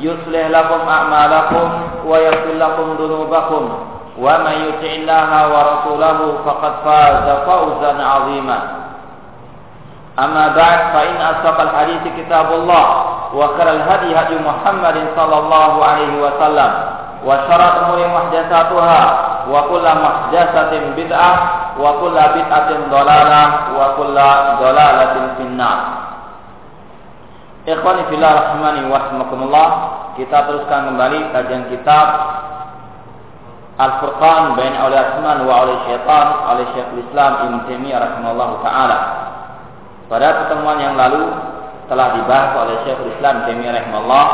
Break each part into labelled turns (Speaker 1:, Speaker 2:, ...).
Speaker 1: يصلح لكم أعمالكم ويغفر لكم ذنوبكم. ومن يطع الله ورسوله فقد فاز فوزا عظيما. أما بعد فإن أصدق الحديث كتاب الله وخير الهدي هدي محمد صلى الله عليه وسلم وشر الأمور محدثاتها وكل محدثة بدعة وكل بدعة ضلالة وكل ضلالة في النار. Ikhwani fillah rahmani wa. Kita teruskan kembali kajian kitab Al-Furqan bain Auliya Asman wa Auliya Syaitan oleh Syekhul Islam Ibn Taimiyah rahimahullah taala. Pada pertemuan yang lalu telah dibahas oleh Syekhul Islam Taimiyah rahimahullah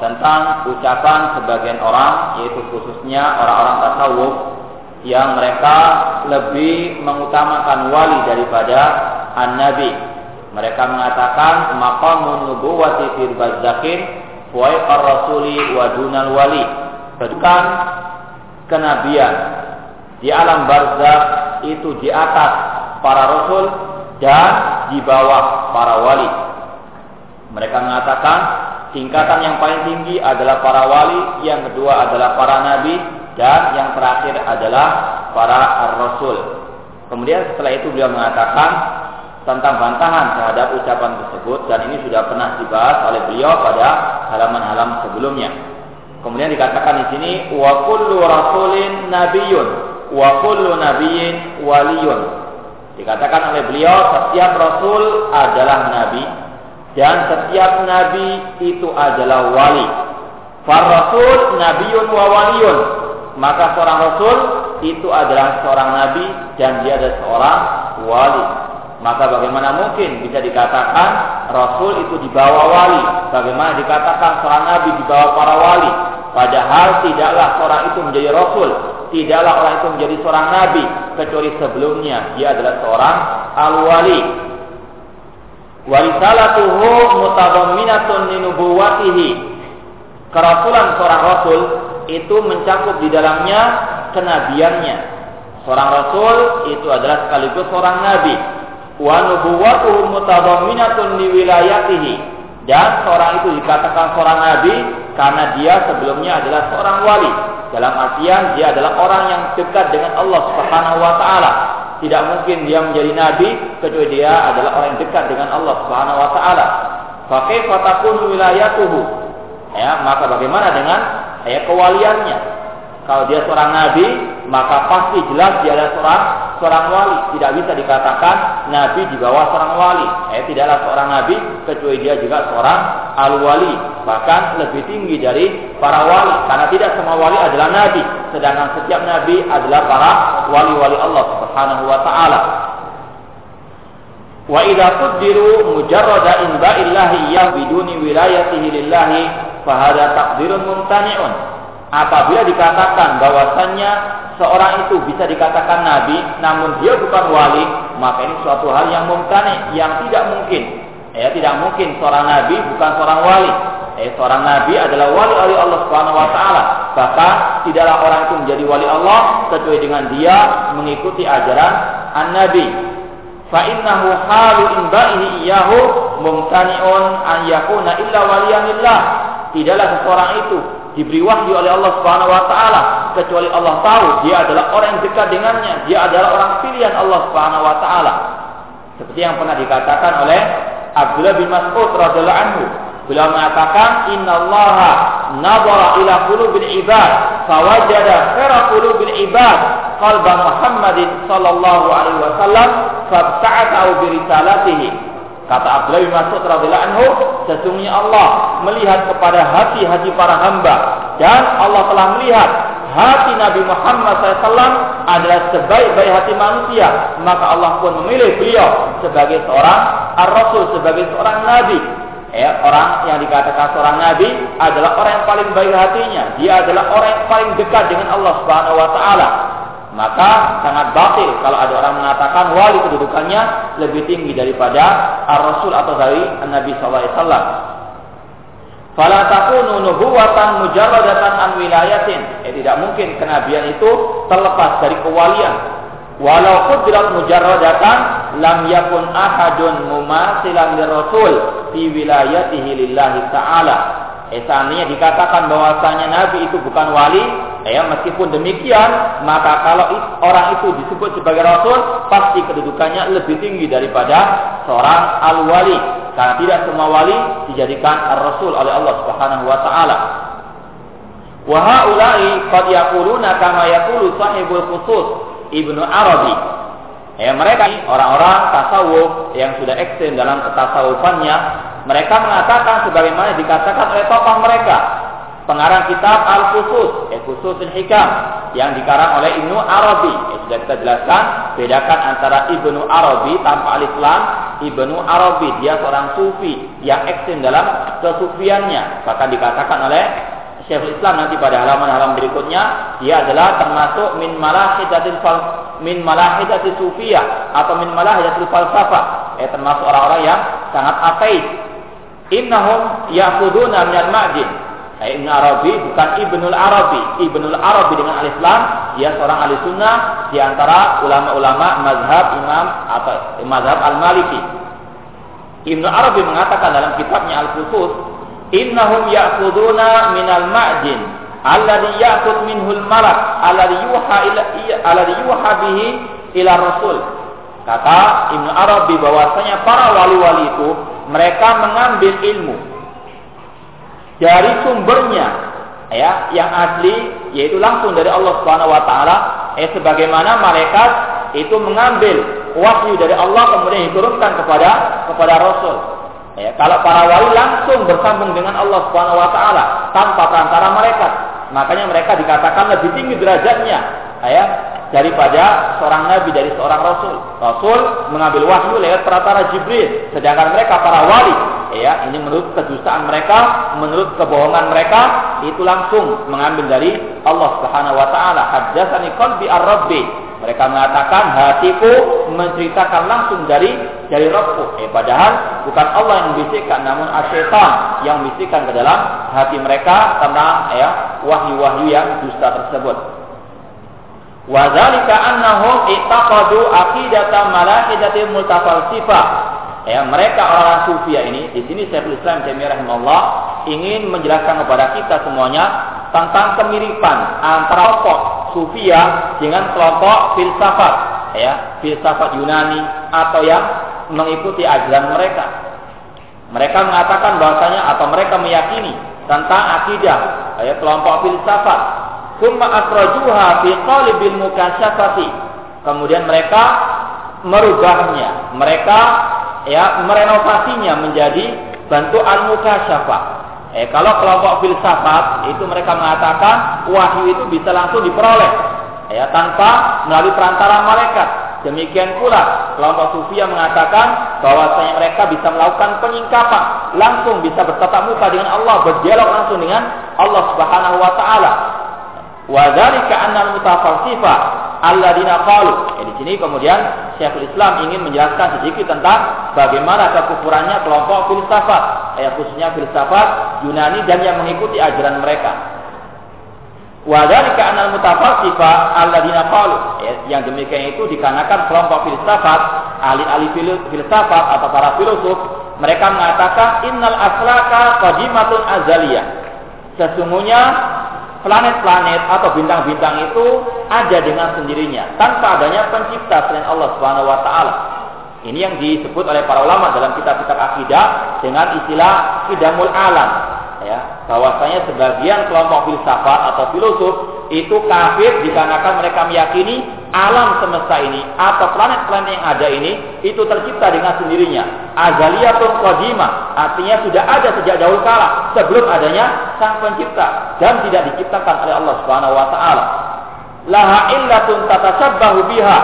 Speaker 1: tentang ucapan sebagian orang yaitu khususnya orang-orang tasawuf yang mereka lebih mengutamakan wali daripada an-nabi mereka mengatakan maqamun nubuwati fil barzakin wa rasuli wa dunal wali. Kedudukan kenabian di alam barzakh itu di atas para rasul dan di bawah para wali. Mereka mengatakan tingkatan yang paling tinggi adalah para wali, yang kedua adalah para nabi, dan yang terakhir adalah para rasul. Kemudian setelah itu beliau mengatakan tentang bantahan terhadap ucapan tersebut dan ini sudah pernah dibahas oleh beliau pada halaman-halaman sebelumnya. Kemudian dikatakan di sini wa kullu rasulin nabiyyun wa kullu nabiyyin waliyun. Dikatakan oleh beliau setiap rasul adalah nabi dan setiap nabi itu adalah wali. Far rasul nabiyyun wa waliyun. Maka seorang rasul itu adalah seorang nabi dan dia adalah seorang wali. Maka bagaimana mungkin bisa dikatakan Rasul itu di bawah wali? Bagaimana dikatakan seorang Nabi di bawah para wali? Padahal tidaklah seorang itu menjadi Rasul. Tidaklah orang itu menjadi seorang Nabi. Kecuali sebelumnya dia adalah seorang al-wali. Walisalatuhu mutadamminatun linubuwatihi. Kerasulan seorang Rasul itu mencakup di dalamnya kenabiannya. Seorang Rasul itu adalah sekaligus seorang Nabi wa nubuwwatuhu mutadamminatun li wilayatihi. Dan seorang itu dikatakan seorang nabi karena dia sebelumnya adalah seorang wali. Dalam artian dia adalah orang yang dekat dengan Allah Subhanahu wa taala. Tidak mungkin dia menjadi nabi kecuali dia adalah orang yang dekat dengan Allah Subhanahu wa taala. Fa kaifa takunu wilayatuhu? Ya maka bagaimana dengan ya kewaliannya? Kalau dia seorang nabi maka pasti jelas dia adalah seorang seorang wali. Tidak bisa dikatakan nabi di bawah seorang wali. Eh, tidaklah seorang nabi kecuali dia juga seorang al-wali. Bahkan lebih tinggi dari para wali. Karena tidak semua wali adalah nabi. Sedangkan setiap nabi adalah para wali-wali Allah Subhanahu wa taala. Wa idza qaddiru mujarrada inba'illahi ya biduni wilayatihi lillahi fahada takdirun mumtani'un apabila dikatakan bahwasannya seorang itu bisa dikatakan nabi namun dia bukan wali maka ini suatu hal yang mumtani yang tidak mungkin. Ya tidak mungkin seorang nabi bukan seorang wali. Eh seorang nabi adalah wali oleh Allah Subhanahu wa taala. Bahkan tidaklah orang itu menjadi wali Allah kecuali dengan dia mengikuti ajaran an-nabi. Fa innahu halu inba'ihi iyahu mumtani'un an yakuna illa waliyanillah tidaklah seseorang itu diberi wahyu oleh Allah Subhanahu wa taala kecuali Allah tahu dia adalah orang yang dekat dengannya, dia adalah orang pilihan Allah Subhanahu wa taala. Seperti yang pernah dikatakan oleh Abdullah bin Mas'ud radhiyallahu anhu. Beliau mengatakan innallaha nadhara ila qulubil ibad fawajada khaira qulubil ibad qalba Muhammadin sallallahu alaihi wasallam fabta'athu bi risalatihi. Kata Abdullah bin Mas'ud radhiyallahu anhu, sesungguhnya Allah melihat kepada hati-hati para hamba dan Allah telah melihat hati Nabi Muhammad SAW adalah sebaik-baik hati manusia, maka Allah pun memilih beliau sebagai seorang ar-rasul, sebagai seorang nabi ya, orang yang dikatakan seorang nabi adalah orang yang paling baik hatinya. Dia adalah orang yang paling dekat dengan Allah Subhanahu wa taala. Maka sangat batil kalau ada orang mengatakan wali kedudukannya lebih tinggi daripada ar-rasul atau dari Nabi sallallahu alaihi wasallam. Fala takunu nubuwatan mujarradatan an wilayatin. Eh, tidak mungkin kenabian itu terlepas dari kewalian. Walau kudrat mujarradatan lam yakun ahadun mumasilan rasul fi wilayatihi lillahi ta'ala. Eh, seandainya dikatakan bahwasanya Nabi itu bukan wali, ya meskipun demikian, maka kalau orang itu disebut sebagai Rasul, pasti kedudukannya lebih tinggi daripada seorang al-wali. Karena tidak semua wali dijadikan ar-Rasul oleh Allah Subhanahu wa taala. Wa haula'i qad yaquluna kama yaqulu sahibul khusus Ibnu Arabi. Ya, mereka orang-orang tasawuf yang sudah ekstrim dalam ketasawufannya, mereka mengatakan sebagaimana dikatakan oleh tokoh mereka, pengarang kitab Al-Khusus, eh, Khususun Hikam yang dikarang oleh Ibnu Arabi. Eh, sudah kita jelaskan, bedakan antara Ibnu Arabi tanpa alif lam, Ibnu Arabi dia seorang sufi yang ekstrim dalam kesufiannya, bahkan dikatakan oleh Syekhul Islam nanti pada halaman-halaman berikutnya dia adalah termasuk min malahidatil fal min malahidatil sufiyah atau min malahidatil falsafah. Eh termasuk orang-orang yang sangat ateis. Innahum ya'khuduna minal ma'jin eh, Ibn Arabi bukan Ibnul Arabi. Ibnul Arabi dengan alif lam dia seorang ahli sunnah di antara ulama-ulama mazhab imam atau mazhab al-maliki. Ibnu Arabi mengatakan dalam kitabnya Al-Khusus innahum ya'khuduna minal ma'din alladhi ya'khud minhul malak. Alladhi yuha ila alladhi yuha bihi ila rasul. Kata Ibnu Arabi bahwasanya para wali-wali itu mereka mengambil ilmu dari sumbernya ya yang asli yaitu langsung dari Allah Subhanahu wa taala. Eh sebagaimana malaikat itu mengambil wahyu dari Allah kemudian diturunkan kepada kepada rasul Ya, kalau para wali langsung bersambung dengan Allah Subhanahu wa taala tanpa perantara mereka, makanya mereka dikatakan lebih tinggi derajatnya ya daripada seorang nabi dari seorang rasul. Rasul mengambil wahyu lewat perantara Jibril, sedangkan mereka para wali ya ini menurut kedustaan mereka, menurut kebohongan mereka itu langsung mengambil dari Allah Subhanahu wa taala. Haddatsani qalbi ar-rabbi mereka mengatakan hatiku menceritakan langsung dari dari Rabbku. Eh, padahal bukan Allah yang membisikkan, namun asyaitan yang membisikkan ke dalam hati mereka tentang ya wahyu-wahyu yang dusta tersebut. Wadzalika annahum ittaqadu aqidatan malaikati multafalsifah. Ya, mereka orang-orang sufia ini, di sini Syekhul Islam Taimiyah rahimahullah ingin menjelaskan kepada kita semuanya tentang kemiripan antara kelompok sufia dengan kelompok filsafat, ya, filsafat Yunani atau yang mengikuti ajaran mereka. Mereka mengatakan bahwasanya atau mereka meyakini tentang akidah, ya, kelompok filsafat. Summa akhrajuha fi qalibil mukasyafati. Kemudian mereka merubahnya, mereka ya merenovasinya menjadi bentuk al-mukasyafah. Eh, kalau kelompok filsafat itu mereka mengatakan wahyu itu bisa langsung diperoleh ya tanpa melalui perantara malaikat. Demikian pula kelompok sufi yang mengatakan bahwasanya mereka bisa melakukan penyingkapan, langsung bisa bertatap muka dengan Allah, berdialog langsung dengan Allah Subhanahu wa taala. Wa dzalika anna al-mutafalsifa alladzina qalu. Ya, di sini kemudian Syekhul Islam ingin menjelaskan sedikit tentang bagaimana kekufurannya kelompok filsafat, ya khususnya filsafat Yunani dan yang mengikuti ajaran mereka. Wa dzalika anal mutafalsifa alladzina qalu. Ya, yang demikian itu dikarenakan kelompok filsafat, ahli-ahli filsafat atau para filosof, mereka mengatakan innal aslaka qadimatun azaliyah. Sesungguhnya planet-planet atau bintang-bintang itu ada dengan sendirinya tanpa adanya pencipta selain Allah Subhanahu wa taala. Ini yang disebut oleh para ulama dalam kitab-kitab akidah dengan istilah idamul alam ya bahwasanya sebagian kelompok filsafat atau filosof itu kafir dikarenakan mereka meyakini alam semesta ini atau planet-planet yang ada ini itu tercipta dengan sendirinya. Azaliyatun qadimah, artinya sudah ada sejak jauh kala sebelum adanya sang pencipta dan tidak diciptakan oleh Allah Subhanahu wa taala. Laha illatun tatasabbahu biha.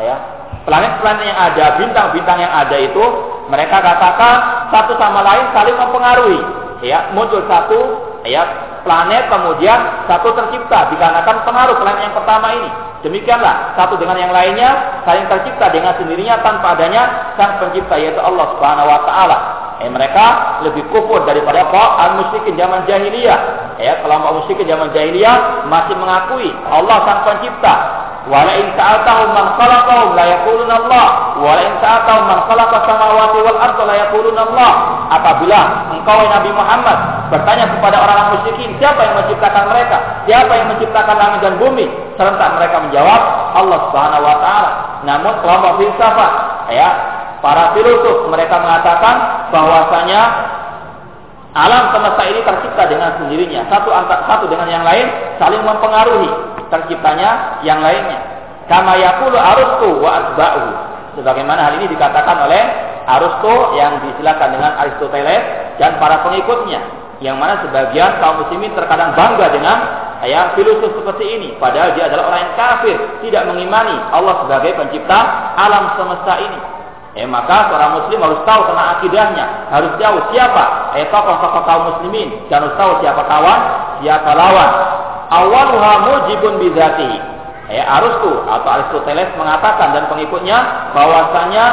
Speaker 1: Ya. Planet-planet yang ada, bintang-bintang yang ada itu mereka katakan satu sama lain saling mempengaruhi. Ya, muncul satu ya planet kemudian satu tercipta dikarenakan pengaruh planet yang pertama ini. Demikianlah satu dengan yang lainnya saling tercipta dengan sendirinya tanpa adanya sang pencipta yaitu Allah Subhanahu wa taala. Eh, mereka lebih kufur daripada kaum al-musyrikin zaman jahiliyah. Ya, kelompok musyrikin zaman jahiliyah masih mengakui Allah sang pencipta, Wala in sa'altahum man khalaqahum la yaquluna Allah. Wala in sa'altahum man khalaqa samawati Allah. Apabila engkau Nabi Muhammad bertanya kepada orang-orang musyrikin, siapa yang menciptakan mereka? Siapa yang menciptakan langit dan bumi? Serentak mereka menjawab, Allah Subhanahu wa taala. Namun kelompok filsafat, ya, para filosof mereka mengatakan bahwasanya alam semesta ini tercipta dengan sendirinya, satu antar satu dengan yang lain saling mempengaruhi terciptanya yang lainnya. Kama yaqulu Aristo wa asba'u. Sebagaimana hal ini dikatakan oleh Aristo yang disilakan dengan Aristoteles dan para pengikutnya. Yang mana sebagian kaum muslimin terkadang bangga dengan ya, filosof seperti ini. Padahal dia adalah orang yang kafir, tidak mengimani Allah sebagai pencipta alam semesta ini. Eh maka seorang muslim harus tahu tentang akidahnya, harus tahu siapa eh tokoh-tokoh kaum muslimin dan harus tahu siapa kawan, siapa lawan awaluha mujibun bidzatihi. Ya, Aristo atau Aristoteles mengatakan dan pengikutnya bahwasanya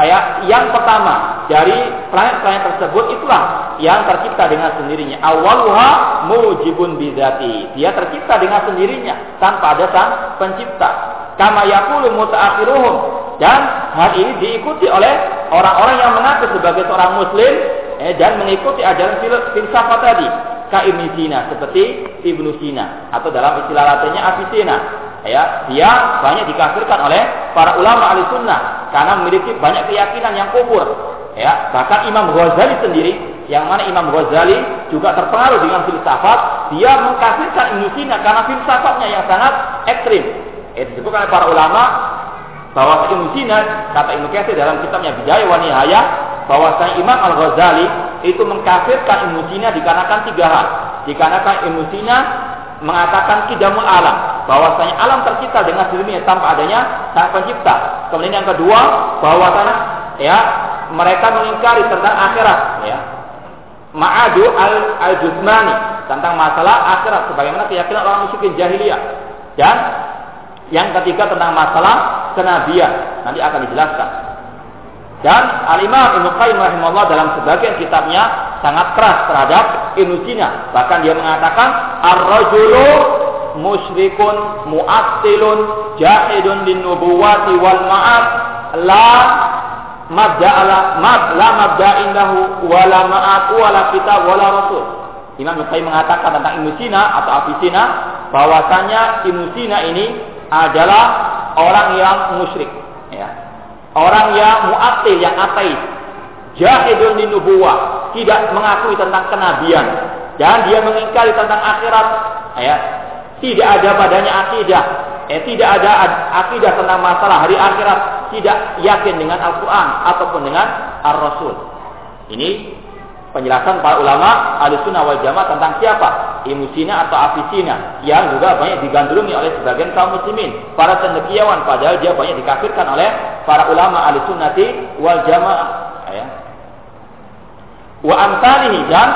Speaker 1: ayat yang pertama dari planet-planet tersebut itulah yang tercipta dengan sendirinya. Awaluha mujibun bidzati. Dia tercipta dengan sendirinya tanpa ada sang pencipta. Kama yaqulu mutaakhiruhum dan hal ini diikuti oleh orang-orang yang mengaku sebagai seorang muslim eh, dan mengikuti ajaran filsafat tadi ka Ibnu Sina seperti Ibnu Sina. Atau dalam istilah latinnya Avicenna ya dia banyak dikafirkan oleh para ulama ahli sunnah karena memiliki banyak keyakinan yang kufur. Ya bahkan Imam Ghazali sendiri yang mana Imam Ghazali juga terpengaruh dengan filsafat dia mengkafirkan Ibnu Sina karena filsafatnya yang sangat ekstrim. Itu disebutkan oleh para ulama bahwa Ibnu Sina kata Ibnu Katsir dalam kitabnya Bidayah wa bahwasanya Imam Al Ghazali itu mengkafirkan Sina dikarenakan tiga hal. Dikarenakan Ibnu Sina mengatakan kidamul alam, bahwasanya alam tercipta dengan sendirinya tanpa adanya sang pencipta. Kemudian yang kedua, bahwasanya ya mereka mengingkari tentang akhirat, ya. Ma'adu al al jusmani tentang masalah akhirat sebagaimana keyakinan orang musyrikin jahiliyah. Dan yang ketiga tentang masalah kenabian nanti akan dijelaskan. Dan Al-Imam Ibnu Qayyim rahimahullah dalam sebagian kitabnya sangat keras terhadap Ibnu Sina. Bahkan dia mengatakan ar-rajulu musyrikun mu'attilun jahidun lin nubuwati wal ma'at la mabda ala mab la mabda indahu wala ma'at wala kitab wala rasul. Imam mengatakan tentang Ibnu Sina atau Abi Sina bahwasanya Ibnu Sina ini adalah orang yang musyrik ya Orang yang mu'atil, yang ateis. Jahidun di nubuwah. Tidak mengakui tentang kenabian. Dan dia mengingkari tentang akhirat. Ya. Tidak ada padanya akidah. Eh, tidak ada akidah tentang masalah hari akhirat. Tidak yakin dengan Al-Quran. Ataupun dengan Ar-Rasul. Ini penjelasan para ulama Ahlussunnah wal Jamaah tentang siapa? Imusina atau Afisina yang juga banyak digandrungi oleh sebagian kaum muslimin, para cendekiawan padahal dia banyak dikafirkan oleh para ulama Ahlussunnati wal Jamaah. Ya. Wa amsalihi dan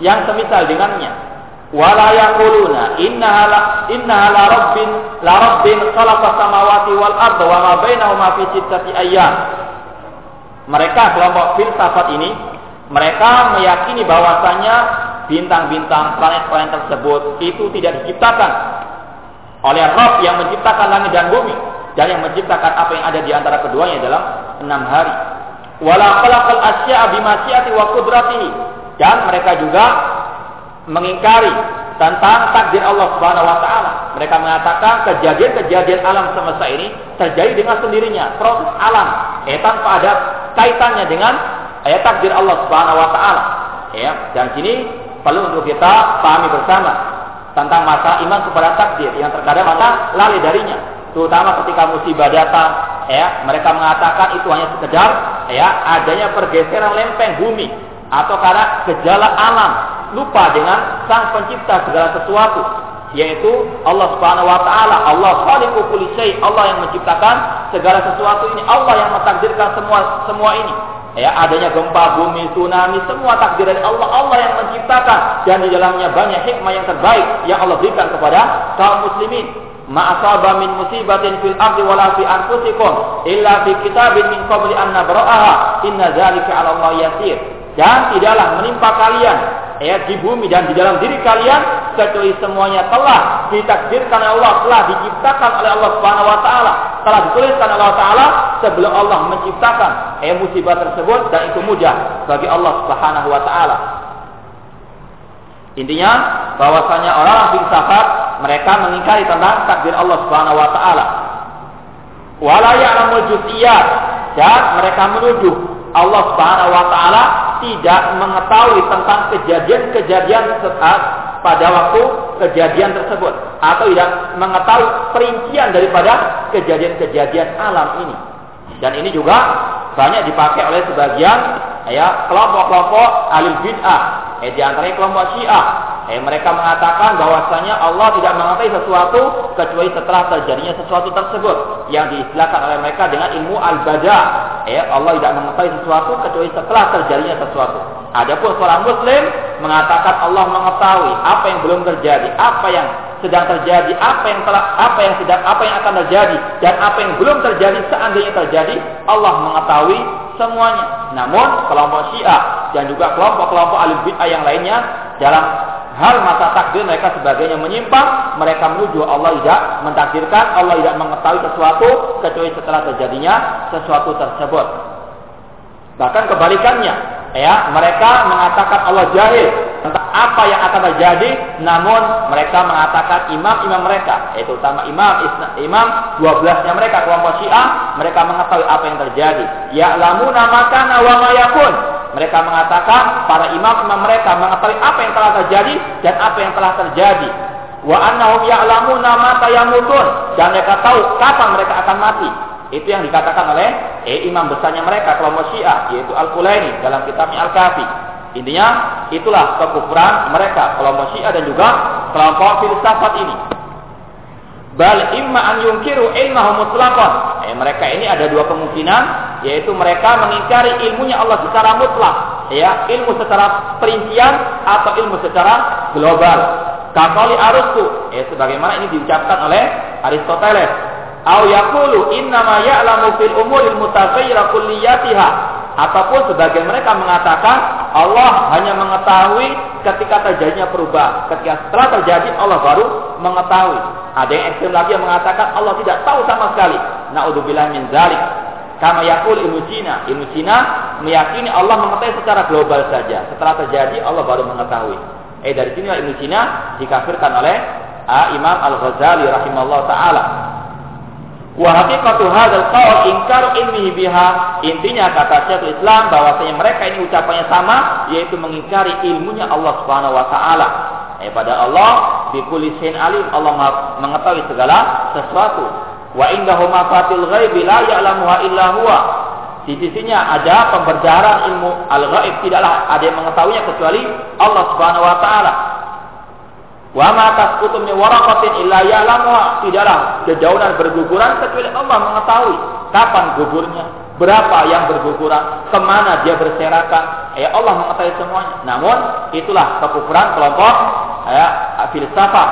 Speaker 1: yang semisal dengannya. Wala yaquluna innaha la innaha la rabbin la rabbin khalaqa samawati wal arda wa ma bainahuma fi sittati ayyam. Mereka kelompok filsafat ini mereka meyakini bahwasanya bintang-bintang planet-planet tersebut itu tidak diciptakan oleh Rob yang menciptakan langit dan bumi dan yang menciptakan apa yang ada di antara keduanya dalam enam hari. Wala khalaqal asya'a bimasyiati wa. Dan mereka juga mengingkari tentang takdir Allah Subhanahu wa taala. Mereka mengatakan kejadian-kejadian alam semesta ini terjadi dengan sendirinya, proses alam, eh tanpa ada kaitannya dengan ayat takdir Allah Subhanahu wa taala. Ya, dan sini perlu untuk kita pahami bersama tentang masa iman kepada takdir yang terkadang mata lalai darinya. Terutama ketika musibah datang ya mereka mengatakan itu hanya sekedar ya adanya pergeseran lempeng bumi atau karena gejala alam lupa dengan sang pencipta segala sesuatu yaitu Allah Subhanahu wa taala. Allah khaliqu kulli Allah yang menciptakan segala sesuatu ini. Allah yang mentakdirkan semua semua ini ya adanya gempa bumi tsunami semua takdir dari Allah. Allah yang menciptakan. Dan di dalamnya banyak hikmah yang terbaik yang Allah berikan kepada kaum muslimin. Ma min musibatin fil ardi wala fi anfusikum illa fi kitabin min qabli an nabra'aha. Inna dzalika 'ala Allah yasir. Dan tidaklah menimpa kalian ya di bumi dan di dalam diri kalian kecuali semuanya telah ditakdirkan oleh Allah telah diciptakan oleh Allah Subhanahu wa taala telah dituliskan oleh Allah taala sebelum Allah menciptakan eh musibah tersebut dan itu mudah bagi Allah Subhanahu wa taala. Intinya bahwasanya orang filsafat mereka mengingkari tentang takdir Allah Subhanahu wa taala. Wala ya'lamul juz'iyat dan mereka menuduh Allah Subhanahu wa taala tidak mengetahui tentang kejadian-kejadian saat pada waktu kejadian tersebut atau tidak mengetahui perincian daripada kejadian-kejadian alam ini. Dan ini juga banyak dipakai oleh sebagian ya kelompok-kelompok alil bid'ah, eh, di antaranya kelompok Syiah. Eh, mereka mengatakan bahwasanya Allah tidak mengetahui sesuatu kecuali setelah terjadinya sesuatu tersebut yang diistilahkan oleh mereka dengan ilmu al-bada. Eh, Allah tidak mengetahui sesuatu kecuali setelah terjadinya sesuatu. Adapun seorang muslim mengatakan Allah mengetahui apa yang belum terjadi, apa yang sedang terjadi, apa yang telah apa yang sedang apa yang akan terjadi dan apa yang belum terjadi seandainya terjadi, Allah mengetahui semuanya. Namun kelompok Syiah dan juga kelompok-kelompok alim bid'ah yang lainnya dalam hal masa takdir mereka sebagainya menyimpang, mereka menuju Allah tidak mentakdirkan, Allah tidak mengetahui sesuatu kecuali setelah terjadinya sesuatu tersebut. Bahkan kebalikannya, ya mereka mengatakan Allah jahil tentang apa yang akan terjadi, namun mereka mengatakan imam-imam mereka, yaitu utama imam imam 12-nya mereka kelompok Syiah, mereka mengetahui apa yang terjadi. Ya lamu nama wa ma yakun. Mereka mengatakan para imam-imam mereka mengetahui apa yang telah terjadi dan apa yang telah terjadi. Wa annahum ya'lamuna ma tayamutun dan mereka tahu kapan mereka akan mati. Itu yang dikatakan oleh eh, imam besarnya mereka kelompok Syiah yaitu Al-Qulaini dalam kitabnya Al-Kafi. Intinya itulah kekufuran mereka kelompok Syiah dan juga kelompok filsafat ini. Bal imma an yungkiru ilmahu mutlaqan. Eh, mereka ini ada dua kemungkinan yaitu mereka mengingkari ilmunya Allah secara mutlak, ya, ilmu secara perincian atau ilmu secara global. Kakoli Aristu, eh, sebagaimana ini diucapkan oleh Aristoteles Au yaqulu innama ya'lamu fil umuril mutaghayyira kulliyatiha ataupun sebagian mereka mengatakan Allah hanya mengetahui ketika terjadinya perubahan. Ketika setelah terjadi Allah baru mengetahui. Ada yang ekstrem lagi yang mengatakan Allah tidak tahu sama sekali. Naudzubillah min zalik. Kama yakul ilmu Cina. Ilmu Cina meyakini Allah mengetahui secara global saja. Setelah terjadi Allah baru mengetahui. Eh dari sini ilmu Cina dikafirkan oleh uh, Imam Al-Ghazali rahimahullah taala. Wa haqiqatu hadzal qaul inkar ilmihi biha. Intinya kata Syekhul Islam bahwasanya mereka ini ucapannya sama yaitu mengingkari ilmunya Allah Subhanahu wa taala. Eh pada Allah bi kulli alim Allah mengetahui segala sesuatu. Wa indahu mafatil ghaibi la ya'lamuha illa huwa. Di sisinya ada pemberdaran ilmu al-ghaib tidaklah ada yang mengetahuinya kecuali Allah Subhanahu wa taala. Wa ma tasqutu min waraqatin illa ya'lamuha. Tidaklah dedaunan berguguran kecuali Allah mengetahui kapan gugurnya, berapa yang berguguran, ke mana dia berserakan. Ya Allah mengetahui semuanya. Namun itulah kekufuran kelompok ya filsafat.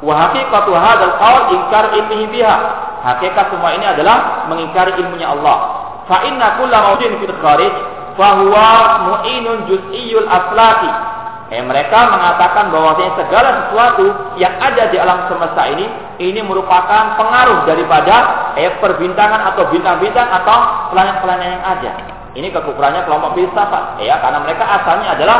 Speaker 1: Wa haqiqatu hadzal qaul inkar ilmihi biha. Hakikat semua ini adalah mengingkari ilmunya Allah. Fa inna kulla mawjudin fil kharij fa huwa mu'inun juz'iyyul aflaki Eh, mereka mengatakan bahwasanya segala sesuatu yang ada di alam semesta ini ini merupakan pengaruh daripada eh, perbintangan atau bintang-bintang atau planet-planet yang ada. Ini kekufurannya kelompok filsafat, ya, karena mereka asalnya adalah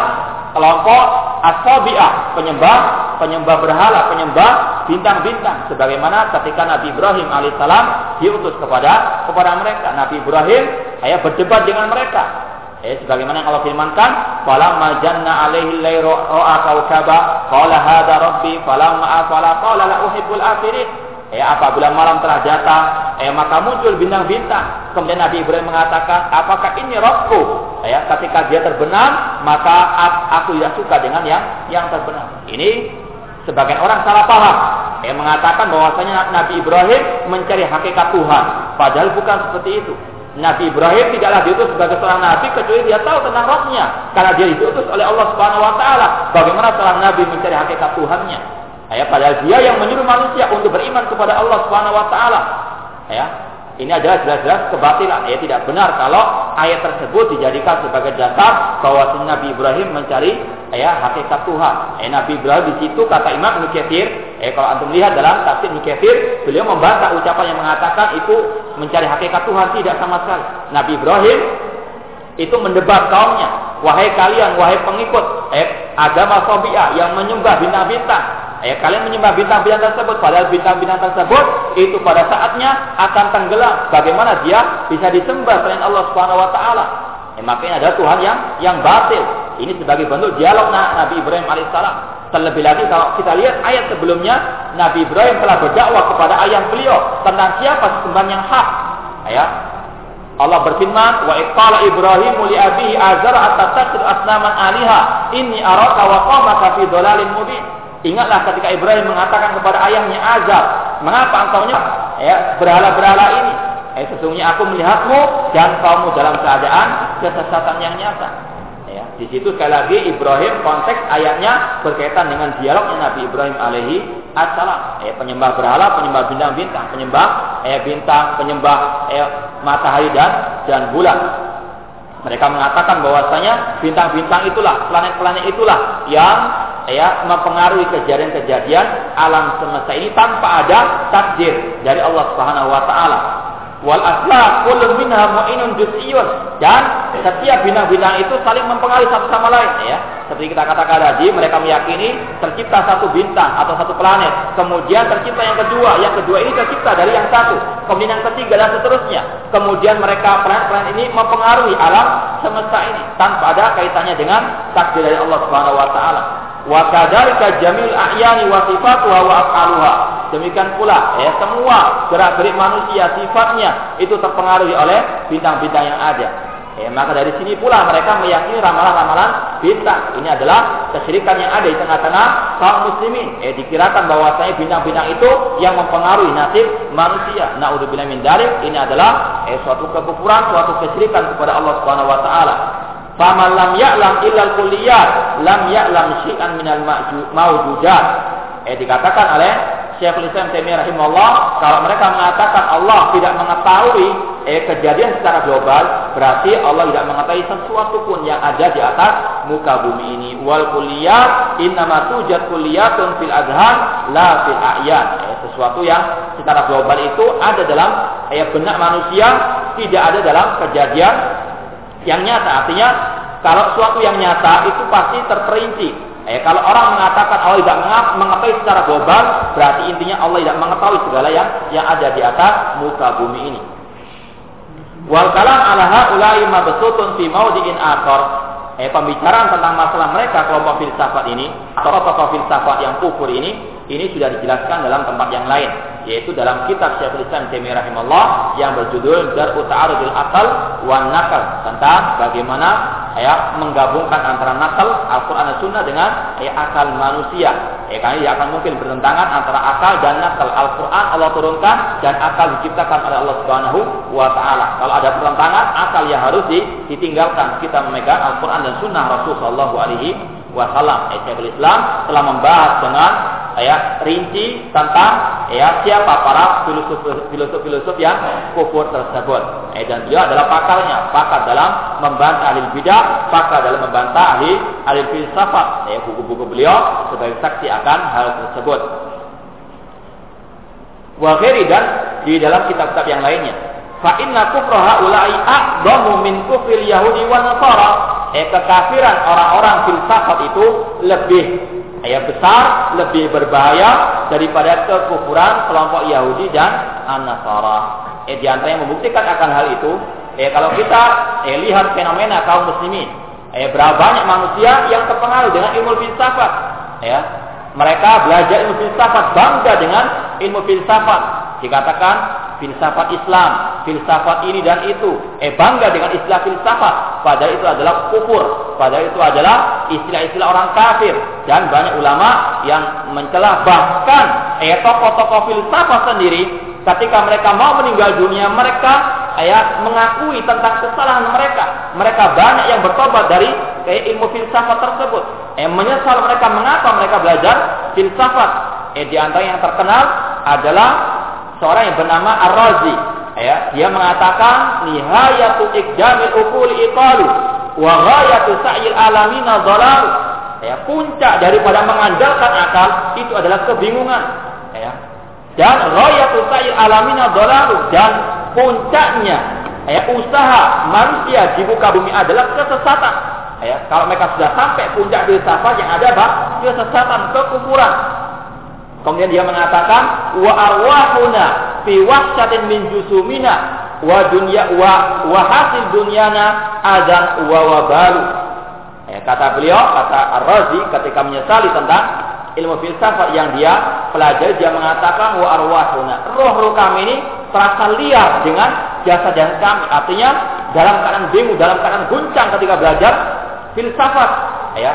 Speaker 1: kelompok asabiah, penyembah penyembah berhala, penyembah bintang-bintang. Sebagaimana ketika Nabi Ibrahim alaihissalam diutus kepada kepada mereka, Nabi Ibrahim saya berdebat dengan mereka Eh, sebagaimana Allah firmankan, "Falamma janna alaihi lairu ra'a kaukaba, qala hadza rabbi, falamma afala qala la uhibbul afirin." Eh, apabila malam telah datang, eh, maka muncul bintang-bintang. Kemudian Nabi Ibrahim mengatakan, apakah ini rohku? Eh, ketika dia terbenam, maka aku tidak suka dengan yang yang terbenam. Ini sebagian orang salah paham. Eh, mengatakan bahwasanya Nabi Ibrahim mencari hakikat Tuhan. Padahal bukan seperti itu. Nabi Ibrahim tidaklah diutus sebagai seorang nabi kecuali dia tahu tentang rohnya karena dia diutus oleh Allah Subhanahu wa taala. Bagaimana seorang nabi mencari hakikat Tuhannya? Ya, padahal dia yang menyuruh manusia untuk beriman kepada Allah Subhanahu wa taala. Ya, ini adalah jelas-jelas kebatilan. Ya tidak benar kalau ayat tersebut dijadikan sebagai dasar bahwa Nabi Ibrahim mencari ya hakikat Tuhan. Eh, Nabi Ibrahim di situ kata Imam Ibnu eh kalau antum lihat dalam tafsir Ibnu beliau membantah ucapan yang mengatakan itu mencari hakikat Tuhan tidak sama sekali. Nabi Ibrahim itu mendebat kaumnya, wahai kalian, wahai pengikut eh, agama Sobiah yang menyembah bintang-bintang, Ya, kalian menyembah bintang-bintang tersebut, padahal bintang-bintang tersebut itu pada saatnya akan tenggelam. Bagaimana dia bisa disembah selain Allah Subhanahu Wa Taala? Ya, makanya ada Tuhan yang yang batil. Ini sebagai bentuk dialog Nabi Ibrahim alaihissalam. Terlebih lagi kalau kita lihat ayat sebelumnya, Nabi Ibrahim telah berdakwah kepada ayah beliau tentang siapa sesembahan yang hak. Ya, Allah berfirman, "Wa iqala Ibrahim li abihi azar atattakhid asnaman aliha inni araka wa qamaka fi dhalalin mubin." Ingatlah ketika Ibrahim mengatakan kepada ayahnya Azar, mengapa engkau ya berhala-berhala ini? Eh, sesungguhnya aku melihatmu dan kaummu dalam keadaan kesesatan yang nyata. Ya, di situ sekali lagi Ibrahim konteks ayatnya berkaitan dengan dialognya Nabi Ibrahim alaihi assalam. Eh, penyembah berhala, penyembah bintang-bintang, penyembah eh, bintang, penyembah eh, matahari dan dan bulan. Mereka mengatakan bahwasanya bintang-bintang itulah, planet-planet itulah yang ya mempengaruhi kejadian-kejadian alam semesta ini tanpa ada takdir dari Allah Subhanahu wa taala. Wal asla kullu minha mu'inun juz'iyyun dan setiap bintang-bintang itu saling mempengaruhi satu sama lain ya. Seperti kita katakan tadi, mereka meyakini tercipta satu bintang atau satu planet, kemudian tercipta yang kedua, yang kedua ini tercipta dari yang satu, kemudian yang ketiga dan seterusnya. Kemudian mereka planet-planet ini mempengaruhi alam semesta ini tanpa ada kaitannya dengan takdir dari Allah Subhanahu wa taala. Wa kadzalika jamil a'yani wa sifatuha wa. Demikian pula ya semua gerak-gerik manusia sifatnya itu terpengaruhi oleh bintang-bintang yang ada. Ya, maka dari sini pula mereka meyakini ramalan-ramalan bintang. Ini adalah kesyirikan yang ada di tengah-tengah kaum muslimin. Eh, dikirakan bahwasanya bintang-bintang itu yang mempengaruhi nasib manusia. Naudzubillah min dzalik. Ini adalah eh, suatu kekufuran, suatu kesyirikan kepada Allah Subhanahu wa taala. Faman lam ya'lam illal kulliyat, lam ya'lam syai'an minal mawjudat. Eh dikatakan oleh Syekhul Islam Taimiyah rahimahullah, kalau mereka mengatakan Allah tidak mengetahui eh kejadian secara global, berarti Allah tidak mengetahui sesuatu pun yang ada di atas muka bumi ini. Wal kulliyat innama tujad kulliyatun fil adhan la fil a'yan. Eh, sesuatu yang secara global itu ada dalam eh, benak manusia, tidak ada dalam kejadian yang nyata. Artinya kalau suatu yang nyata itu pasti terperinci. Eh, kalau orang mengatakan Allah tidak mengetahui secara global, berarti intinya Allah tidak mengetahui segala yang yang ada di atas muka bumi ini. Wal kalam ala haula'i mabsutun fi mawdi'in akhar. Eh, pembicaraan tentang masalah mereka kelompok filsafat ini atau tokoh filsafat yang kufur ini ini sudah dijelaskan dalam tempat yang lain yaitu dalam kitab Syekhul Islam Taimiyah rahimahullah yang berjudul Dar'u Ta'arudil Akal wan Nakal tentang bagaimana ya menggabungkan antara nakal Al-Qur'an dan Sunnah dengan ya, akal manusia. Ya karena dia akan mungkin bertentangan antara akal dan nakal. Al-Qur'an Allah turunkan dan akal diciptakan oleh Allah Subhanahu wa taala. Kalau ada pertentangan, akal yang harus ditinggalkan. Kita memegang Al-Qur'an dan Sunnah Rasul sallallahu alaihi wasallam. Syekhul Islam telah membahas dengan ya rinci tentang ya siapa para filosof-filosof yang kufur tersebut. Eh, dan beliau adalah pakarnya, pakar dalam membantah ahli bidah, pakar dalam membantah ahli ahli filsafat. Eh, buku-buku beliau sebagai saksi akan hal tersebut. Wahiri dan di dalam kitab-kitab yang lainnya. Fa inna kufra haula'i a'dhamu min kufril yahudi wa nasara. Eh kekafiran orang-orang filsafat itu lebih ya besar, lebih berbahaya daripada kekufuran kelompok Yahudi dan An-Nasara. Eh, di antara yang membuktikan akan hal itu, Eh kalau kita eh, lihat fenomena kaum muslimin, eh berapa banyak manusia yang terpengaruh dengan ilmu filsafat, ya. Mereka belajar ilmu filsafat, bangga dengan ilmu filsafat. Dikatakan filsafat Islam, filsafat ini dan itu. Eh bangga dengan istilah filsafat, padahal itu adalah kufur, padahal itu adalah istilah-istilah orang kafir dan banyak ulama yang mencela bahkan eh tokoh-tokoh filsafat sendiri ketika mereka mau meninggal dunia mereka ya mengakui tentang kesalahan mereka. Mereka banyak yang bertobat dari kayak ilmu filsafat tersebut. Eh menyesal mereka mengapa mereka belajar filsafat. Eh di antara yang terkenal adalah seorang yang bernama Ar-Razi. Ya, dia mengatakan nihayatu ikjamil ukuli iqalu wa ghayatu sa'il alamina dhalal. Ya, puncak daripada mengandalkan akal itu adalah kebingungan. Ya. Dan ghayatu sa'il alamina dhalal dan puncaknya ya, usaha manusia di muka bumi adalah kesesatan. Ya, kalau mereka sudah sampai puncak filsafat yang ada apa? Kesesatan, kekufuran. Kemudian dia mengatakan wa arwahuna fi wahsyatin min jusumina wa dunya wa wa hasil dunyana adzan wa wabalu. Ya, kata beliau, kata Ar-Razi ketika menyesali tentang ilmu filsafat yang dia pelajari dia mengatakan wa arwahuna roh-roh kami ini terasa liar dengan jasa dan kami artinya dalam keadaan bingung dalam keadaan guncang ketika belajar filsafat ya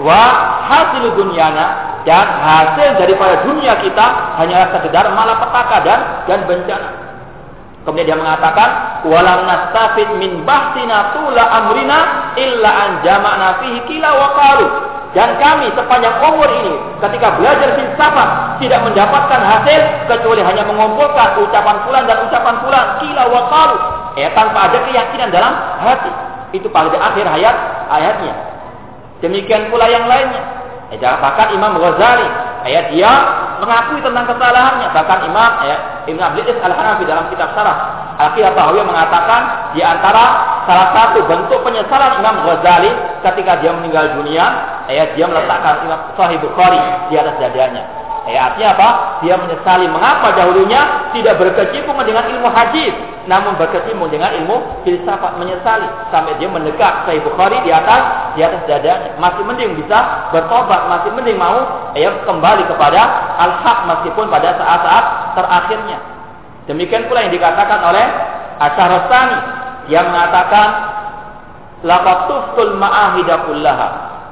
Speaker 1: wa hasil dunyana dan hasil daripada dunia kita hanyalah sekedar malapetaka dan dan bencana. Kemudian dia mengatakan walam nastafid min bahtina tula amrina illa an jama'na fihi kila wa. Dan kami sepanjang umur ini ketika belajar filsafat tidak mendapatkan hasil kecuali hanya mengumpulkan ucapan fulan dan ucapan fulan kila wa. Eh tanpa ada keyakinan dalam hati. Itu pada akhir hayat ayatnya. Demikian pula yang lainnya. Ya, bahkan Imam Ghazali, ya, dia mengakui tentang kesalahannya. Bahkan Imam ya, Ibn Abdul Al-Hanafi dalam kitab Sarah Al-Qidah mengatakan di antara salah satu bentuk penyesalan Imam Ghazali ketika dia meninggal dunia, ya, dia meletakkan Imam Sahih Bukhari di atas dadanya. Eh, artinya apa? Dia menyesali mengapa dahulunya tidak berkecimpung dengan ilmu hadis, namun berkecimpung dengan ilmu filsafat menyesali sampai dia mendekat Sahih Bukhari di atas di atas dadanya. Masih mending bisa bertobat, masih mending mau ya kembali kepada al-haq meskipun pada saat-saat terakhirnya. Demikian pula yang dikatakan oleh Asyarastani yang mengatakan laqad tuftul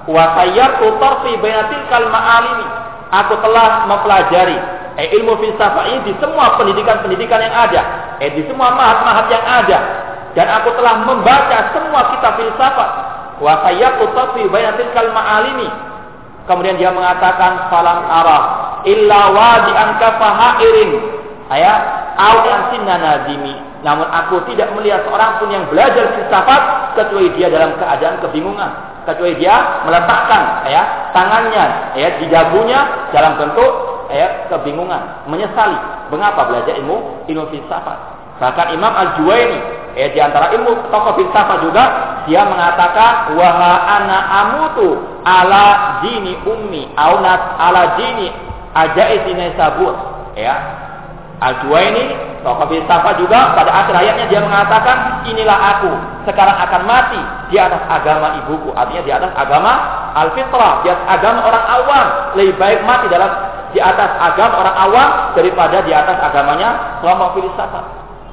Speaker 1: wa sayyartu tarfi bainatil kal ma'alimi aku telah mempelajari eh, ilmu filsafat ini di semua pendidikan-pendidikan yang ada, eh, di semua mahat-mahat yang ada, dan aku telah membaca semua kitab filsafat. Wa sayyaqtu tafi baina tilkal ma'alimi. Kemudian dia mengatakan salam arah illa wadi'an. Ayat au sinna nadimi. Namun aku tidak melihat seorang pun yang belajar filsafat kecuali dia dalam keadaan kebingungan kecuali dia meletakkan ya tangannya ya di dagunya dalam bentuk ya kebingungan, menyesali mengapa belajar ilmu ilmu filsafat. Bahkan Imam Al-Juwaini ya di antara ilmu tokoh filsafat juga dia mengatakan waha ana amutu ala dini ummi aunat ala dini ajaizine sabur ya Al-Juwaini Tokoh filsafat juga pada akhir ayatnya dia mengatakan inilah aku sekarang akan mati di atas agama ibuku artinya di atas agama al-fitrah di atas agama orang awam lebih baik mati dalam di atas agama orang awam daripada di atas agamanya kelompok filsafat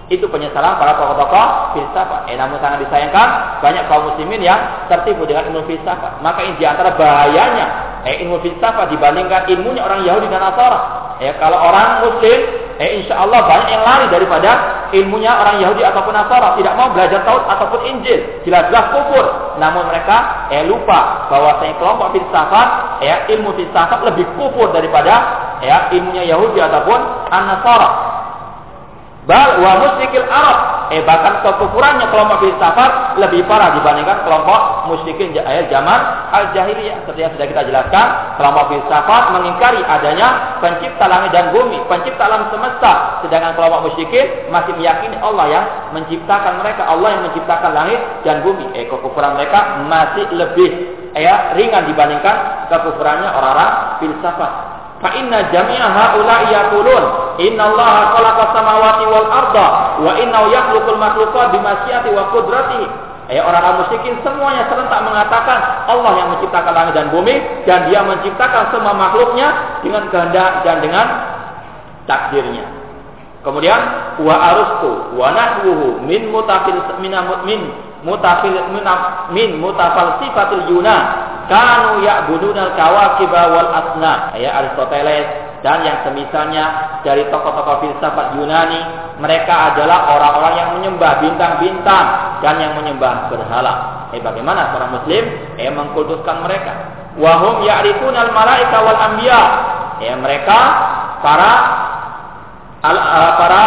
Speaker 1: itu penyesalan para tokoh-tokoh filsafat. Eh, namun sangat disayangkan banyak kaum muslimin yang tertipu dengan ilmu filsafat. Maka ini di antara bahayanya eh, ilmu filsafat dibandingkan ilmunya orang Yahudi dan Nasara. Eh, kalau orang Muslim eh insya Allah banyak yang lari daripada ilmunya orang Yahudi ataupun Nasara. Tidak mau belajar Taurat ataupun Injil. Jelas-jelas kufur. Namun mereka eh lupa bahwa saya kelompok filsafat ya ilmu filsafat lebih kufur daripada ya ilmunya Yahudi ataupun An-Nasara Bal wa musyrikil Arab. Eh bahkan kekufurannya kelompok filsafat lebih parah dibandingkan kelompok musyrikin ayat zaman al-jahiliyah. Seperti yang sudah kita jelaskan, kelompok filsafat mengingkari adanya pencipta langit dan bumi, pencipta alam semesta. Sedangkan kelompok musyrikin masih meyakini Allah yang menciptakan mereka, Allah yang menciptakan langit dan bumi. Eh kekufuran mereka masih lebih eh, ringan dibandingkan kekufurannya orang-orang filsafat. Fa inna jami'a haula'i yaqulun "Innallaha khalaqa samawati wal arda wa innahu yakhluqul makhluqat bimasyiati wa qudratihi." Ya orang-orang musyrikin semuanya serentak mengatakan Allah yang menciptakan langit dan bumi dan Dia menciptakan semua makhluknya dengan kehendak dan dengan takdirnya. Kemudian wa arustu wa nahwuhu min mutafil min mutafil min mutafal sifatil yunan kanu ya'buduna al-kawakiba wal asna. Ya Aristoteles dan yang semisalnya dari tokoh-tokoh filsafat Yunani mereka adalah orang-orang yang menyembah bintang-bintang dan yang menyembah berhala. Eh bagaimana seorang muslim eh mengkuduskan mereka? Wahum ya'rifuna al-malaika wal anbiya. Eh mereka para al, uh, para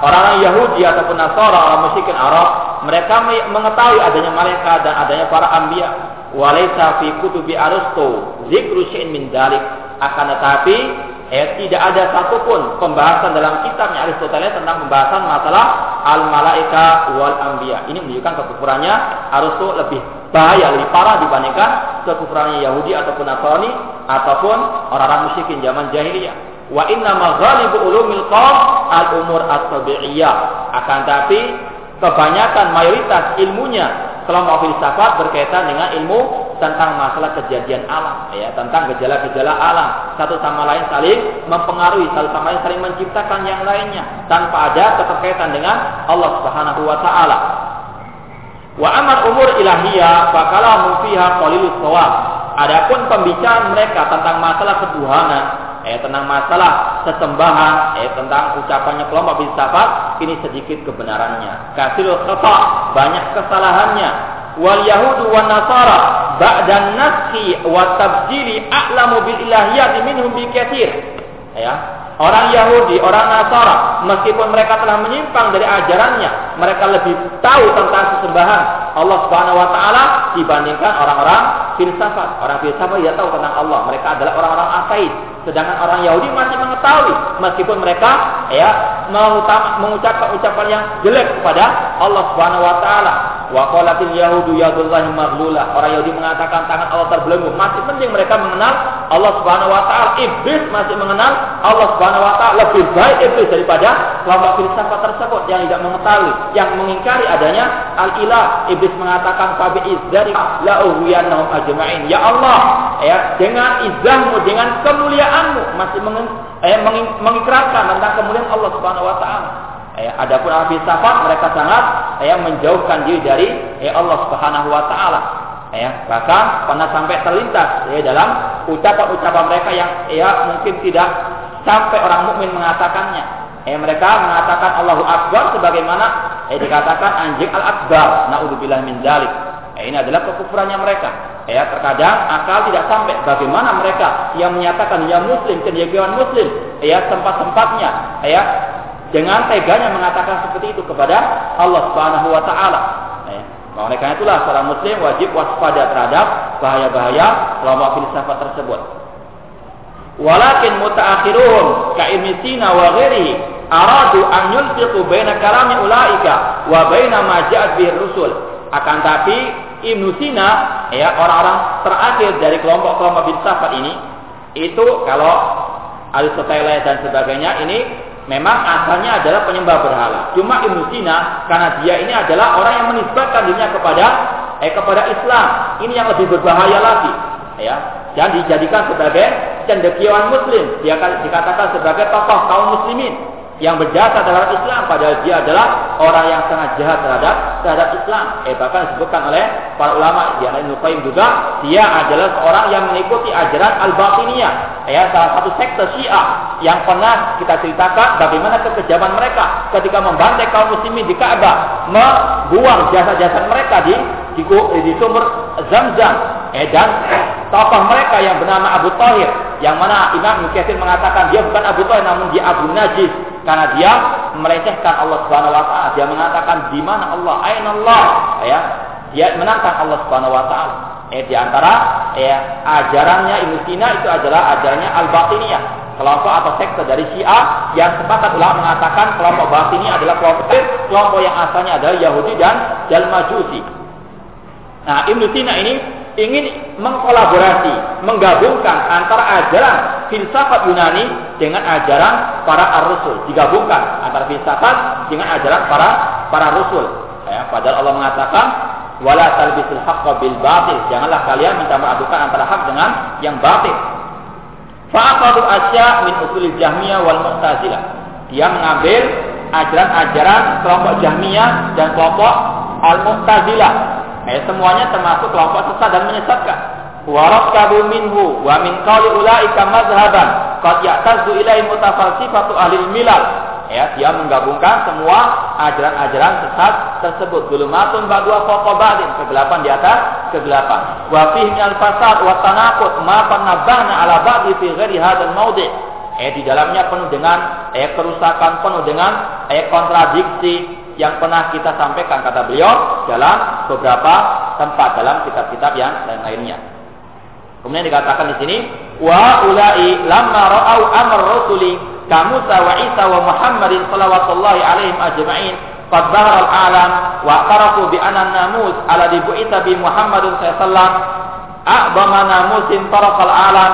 Speaker 1: orang-orang Yahudi ataupun Nasara, orang musyrikin Arab, mereka mengetahui adanya malaikat dan adanya para anbiya. Walaysa fi kutubi Aristo zikru syai'in min dalik. Akan tetapi eh, tidak ada satupun pembahasan dalam kitabnya Aristoteles tentang pembahasan masalah al-malaika wal anbiya. Ini menunjukkan kekufurannya Aristo lebih bahaya, lebih parah dibandingkan kekufurannya Yahudi ataupun Nasrani ataupun orang-orang musyrikin zaman jahiliyah. Wa inna maghalibu ulumil qaum al-umur at-tabi'iyah. Akan tapi kebanyakan mayoritas ilmunya kelompok filsafat berkaitan dengan ilmu tentang masalah kejadian alam ya tentang gejala-gejala alam. Satu sama lain saling mempengaruhi satu sama lain saling menciptakan yang lainnya tanpa ada keterkaitan dengan Allah Subhanahu wa taala. Wa amal umur ilahiyah fakala fiha qalilus shawab adapun pembicaraan mereka tentang masalah ketuhanan eh tentang masalah sesembahan eh tentang ucapannya kelompok filsafat ini sedikit kebenarannya. Kasirul khata banyak kesalahannya wal yahudu wan nasara ba'da naskhi wa tabdili a'lamu bil ilahiyati minhum bi katsir ya. Orang Yahudi orang Nasara meskipun mereka telah menyimpang dari ajarannya mereka lebih tahu tentang sesembahan Allah Subhanahu wa taala dibandingkan orang-orang filsafat orang filsafat tidak tahu tentang Allah mereka adalah orang-orang ateis sedangkan orang Yahudi masih mengetahui meskipun mereka ya mengucapkan ucapan yang jelek kepada Allah Subhanahu wa taala Wa qalatil yahudu yadullahi. Orang Yahudi mengatakan tangan Allah terbelenggu. Masih penting mereka mengenal Allah Subhanahu wa taala. Iblis masih mengenal Allah Subhanahu wa taala lebih baik iblis daripada kelompok filsafat tersebut yang tidak mengetahui, yang mengingkari adanya al-ilah. Iblis mengatakan fa bi izzari la ughwiyannahum ajma'in. Ya Allah, ya dengan izahmu, dengan kemuliaanmu masih meng, eh, mengikrarkan tentang kemuliaan Allah Subhanahu wa taala. Ya, adapun ahli filsafat mereka sangat ya, menjauhkan diri dari ya, Allah Subhanahu wa taala. Ya, bahkan pernah sampai terlintas ya, dalam ucapan-ucapan mereka yang ya mungkin tidak sampai orang mukmin mengatakannya. Ya, mereka mengatakan Allahu Akbar sebagaimana ya, dikatakan anjing al-akbar. Naudzubillah min dzalik. Ya, ini adalah kekufurannya mereka. Ya, terkadang akal tidak sampai bagaimana mereka yang menyatakan ya muslim, cendekiawan muslim, ya tempat-tempatnya, ya dengan teganya mengatakan seperti itu kepada Allah Subhanahu wa taala. Ya. Oleh karena itulah seorang muslim wajib waspada terhadap bahaya-bahaya kelompok filsafat tersebut. Walakin mutaakhiruhum ka Sina wa ghairihi aradu an yulfiqu baina kalami ulaika wa baina ma ja'at bihi rusul. Akan tapi Ibnu Sina ya orang-orang terakhir dari kelompok-kelompok filsafat ini itu kalau Aristoteles dan sebagainya ini memang asalnya adalah penyembah berhala. Cuma Ibnu Sina karena dia ini adalah orang yang menisbatkan dirinya kepada eh kepada Islam. Ini yang lebih berbahaya lagi, ya. Dan dijadikan sebagai cendekiawan muslim. Dia dikatakan sebagai tokoh kaum muslimin yang berjasa terhadap Islam padahal dia adalah orang yang sangat jahat terhadap terhadap Islam. Eh bahkan disebutkan oleh para ulama di Ibnu Qayyim juga dia adalah seorang yang mengikuti ajaran Al-Batiniyah. Ya, salah satu sekte Syiah yang pernah kita ceritakan bagaimana kekejaman mereka ketika membantai kaum muslimin di Ka'bah, membuang jasa-jasa mereka di di, di sumber Zam-Zam. Eh dan tokoh mereka yang bernama Abu Tahir yang mana Imam Mukathir mengatakan dia bukan Abu Tahir namun dia Abu Najis karena dia melecehkan Allah Subhanahu wa taala. Dia mengatakan di mana Allah? Aina Allah? Ya. Dia menantang Allah Subhanahu wa taala. Eh di antara ya ajarannya Ibnu Sina itu adalah ajarannya Al-Batiniyah. Kelompok atau sekte dari Syiah yang sepakat ulama mengatakan kelompok batini adalah kelompok kelompok yang asalnya adalah Yahudi dan dan Majusi. Nah, Ibnu Sina ini ingin mengkolaborasi, menggabungkan antara ajaran filsafat Yunani dengan ajaran para ar-rusul. Digabungkan antara filsafat dengan ajaran para para rasul. Ya, padahal Allah mengatakan wala talbisul haqqo bil batil. Janganlah kalian minta meradukan antara hak dengan yang batil. Fa'aqadu asya min usul Jahmiyah wal Mu'tazilah. Dia mengambil ajaran-ajaran kelompok Jahmiyah dan kelompok Al-Mu'tazilah. Eh, semuanya termasuk kelompok sesat dan menyesatkan. Warakabu minhu wa min qawli ulaika mazhaban qad ya'tazu ilaihi mutafalsifatu ahli milal. Ya dia menggabungkan semua ajaran-ajaran sesat tersebut. Zulumatun ba'dua fawqa ba'din kegelapan di atas kegelapan. Wa fihi al fasad wa tanaqud ma tanabana ala ba'di fi ghairi hadzal mawdi' eh di dalamnya penuh dengan eh kerusakan penuh dengan eh kontradiksi yang pernah kita sampaikan kata beliau dalam beberapa tempat dalam kitab-kitab yang lain-lainnya. Kemudian dikatakan di sini wa ulai lamma ra'au amr rasuli كموسى وعيسى ومحمد صلوات الله عليهم أجمعين قد ظهر العالم واعترفوا بأن الناموس الذي بعث به محمد صلى الله عليه وسلم أعظم ناموس طرق العالم